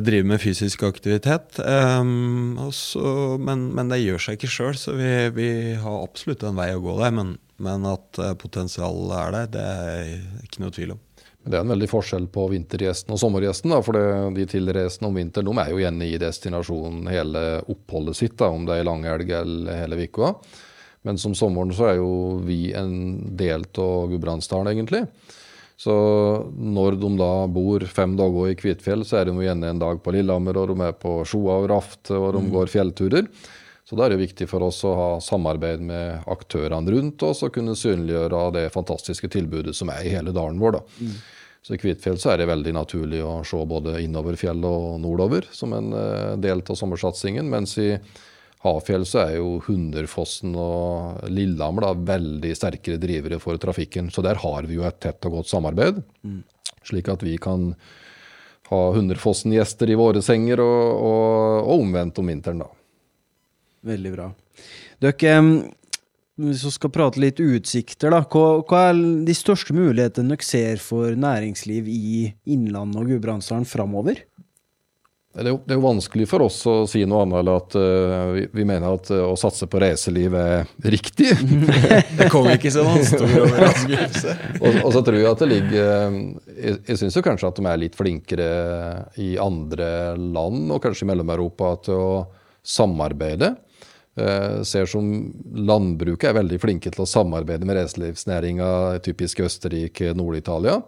drive med fysisk aktivitet. Um, også, men, men, det gjør seg ikke sjøl, så vi, vi, har absolutt en vei å gå der. Men, men at potensialet er der, det er ikke noe tvil om. Det er en veldig forskjell på vintergjesten og sommergjesten. Da, for det, De tilreisende om vinteren de er jo igjen i destinasjonen hele oppholdet sitt, da, om det er langhelg eller hele uka. Men som sommeren så er jo vi en del av Gudbrandsdalen, egentlig. Så når de da bor fem dager i Kvitfjell, så er de jo igjen en dag på Lillehammer, og de er på Sjoa og Raft, og de mm. går fjellturer. Så da er det viktig for oss å ha samarbeid med aktørene rundt oss og kunne synliggjøre det fantastiske tilbudet som er i hele dalen vår. da. Mm. Så I Kvitfjell så er det veldig naturlig å se både innover fjellet og nordover som en eh, del av sommersatsingen. Mens i Hafjell så er jo Hunderfossen og Lillehammer da, veldig sterkere drivere for trafikken. Så der har vi jo et tett og godt samarbeid. Mm. Slik at vi kan ha Hunderfossen-gjester i våre senger, og, og, og omvendt om vinteren, da. Veldig bra. Dere, hvis vi skal prate litt utsikter, da. Hva, hva, er de største mulighetene dere ser for næringsliv i Innlandet og Gudbrandsdalen framover? Det er, jo, det er, jo, vanskelig for oss å si noe annet enn at uh, vi, vi, mener at uh, å satse på reiseliv er riktig. det kom ikke som noen stor overraskelse. og, og, så tror jeg at det ligger uh, Jeg, jeg syns jo kanskje at de er litt flinkere i andre land, og kanskje i Mellom-Europa, til å samarbeide. Uh, ser som landbruket er veldig flinke til å samarbeide med reiselivsnæringa, typisk Østerrike, Nord-Italia.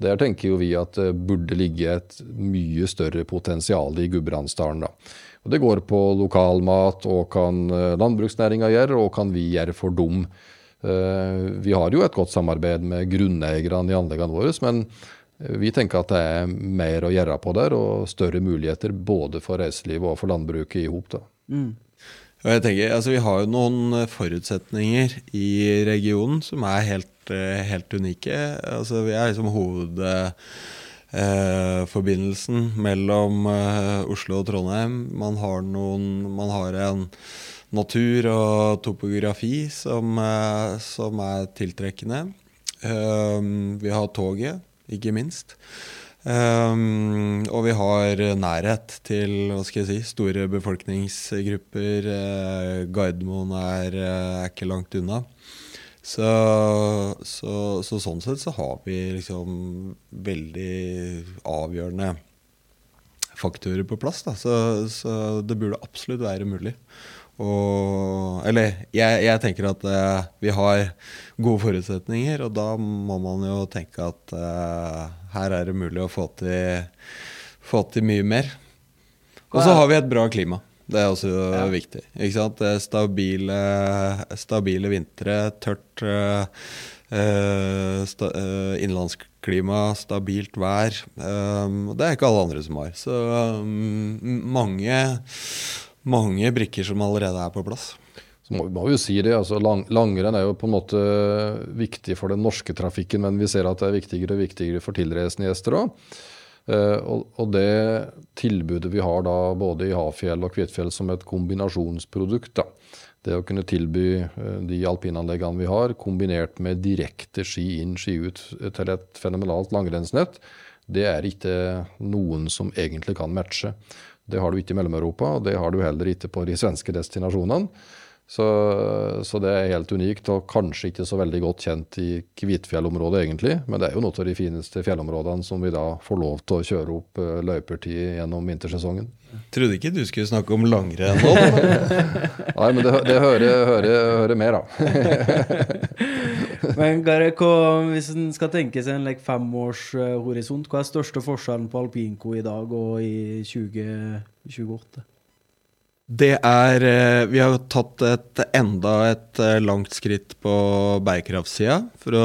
Der tenker jo vi at det burde ligge et mye større potensial i Gudbrandsdalen. Det går på lokalmat, og kan eh, landbruksnæringa gjøre, og kan vi gjøre for dem. Eh, vi har jo et godt samarbeid med grunneierne i anleggene våre, men eh, vi tenker at det er mer å gjøre på der, og større muligheter både for reiselivet og for landbruket i hop. Mm. Og jeg tenker, altså Vi har jo noen forutsetninger i regionen som er helt, helt unike. Altså Vi er liksom hovedforbindelsen eh, mellom eh, Oslo og Trondheim. Man har, noen, man har en natur og topografi som, eh, som er tiltrekkende. Um, vi har toget, ikke minst. Um, og vi har nærhet til hva skal jeg si, store befolkningsgrupper. Uh, Gardermoen er, uh, er, ikke langt unna. Så, så, så, sånn sett så har vi liksom veldig avgjørende faktorer på plass. Da. Så, så det burde absolutt være mulig. Og, eller jeg, jeg, tenker at uh, vi har gode forutsetninger, og da må man jo tenke at uh, her er det mulig å få til, få til mye mer. Og så har vi et bra klima. Det er også ja. viktig. Stabile, stabile vintre, tørt uh, sta, innlandsklima, stabilt vær. Um, det er ikke alle andre som har. Så um, mange mange brikker som allerede er på plass. Så må, må vi jo si det, altså lang, Langrenn er jo på en måte viktig for den norske trafikken, men vi ser at det er viktigere og viktigere for tilreisende gjester òg. Uh, og, det tilbudet vi har da både i Hafjell og Kvitfjell som et kombinasjonsprodukt, da. det å kunne tilby uh, de alpinanleggene vi har, kombinert med direkte ski inn, ski ut til et fenomenalt langrennsnett, det er ikke noen som egentlig kan matche. Det har du ikke i Mellom-Europa, og det har du heller ikke på de svenske destinasjonene. Så, så, det er helt unikt, og kanskje ikke så veldig godt kjent i Kvitfjellområdet egentlig. Men det er jo noe av de fineste fjellområdene som vi da får lov til å kjøre opp uh, løyper til gjennom vintersesongen. Trodde ikke du skulle snakke om langrenn nå. Nei, men det, det hører, hører, hører med, da. men Garek, hvis en skal tenke seg en like, femårshorisont, hva er største forskjellen på alpinko i dag og i 2028? Det er eh, Vi har tatt et, enda et eh, langt skritt på bærekraftsida, for,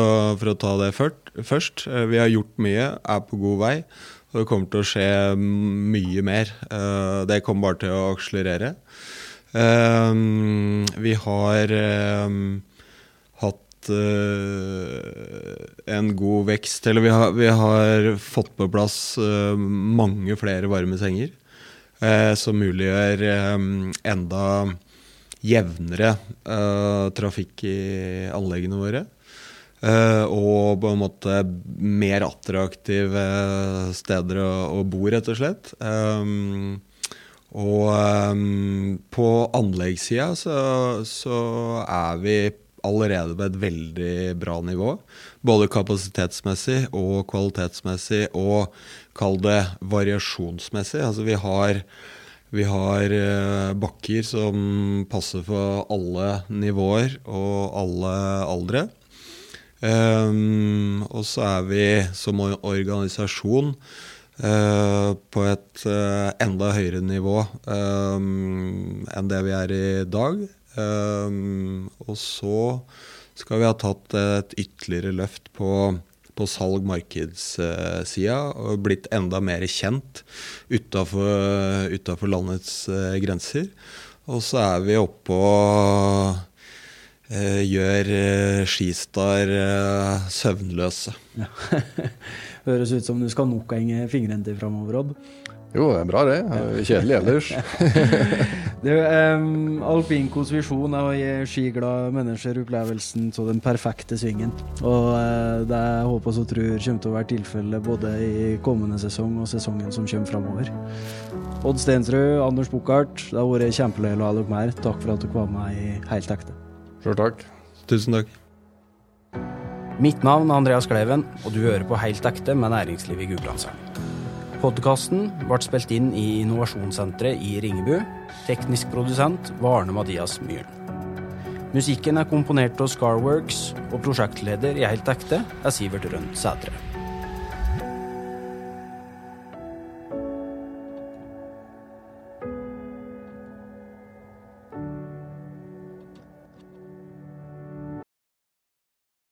for, å ta det først. Eh, vi har gjort mye, er på god vei. Og det kommer til å skje mye mer. Det kommer bare til å akselerere. Vi har hatt en god vekst Eller vi har, vi har fått på plass mange flere varme senger. Eh, som muliggjør eh, enda jevnere eh, trafikk i anleggene våre. og på en måte mer attraktive steder å, bo, rett og slett. og på anleggssida så, så er vi allerede på et veldig bra nivå. Både kapasitetsmessig og kvalitetsmessig, og kall det variasjonsmessig. Altså vi har, vi har eh, bakker som passer for alle nivåer og alle aldre. Um, og så er vi som organisasjon uh, på et uh, enda høyere nivå um, enn det vi er i dag. Um, og så skal vi ha tatt et ytterligere løft på, på salg-markedssida og blitt enda mer kjent utafor landets uh, grenser. Og så er vi oppe og uh, gjør uh, Skistar søvnløse. Ja. Høres ut som du skal nok henge fingrene til framover, Odd. Jo, det er bra det. Kjedelig ellers. det, um, Alpinkos visjon er å gi skiglade mennesker opplevelsen av den perfekte svingen. Og uh, det jeg håper og tror kommer til å være tilfellet både i kommende sesong og sesongen som kommer framover. Odd Stensrud, Anders Bukkart, det har vært kjempeløye å ha dere med. Takk for at dere var med i Helt ekte. Sjøl takk. Tusen takk. Mitt navn er Andreas Kleven, og du hører på Helt ekte med næringslivet i Gudbrandsdalen. Podkasten ble spilt inn i Innovasjonssenteret i Ringebu. Teknisk produsent var Arne Mathias Myhren. Musikken er komponert av Scarworks, og prosjektleder i Helt ekte er Sivert Rønt Sætre.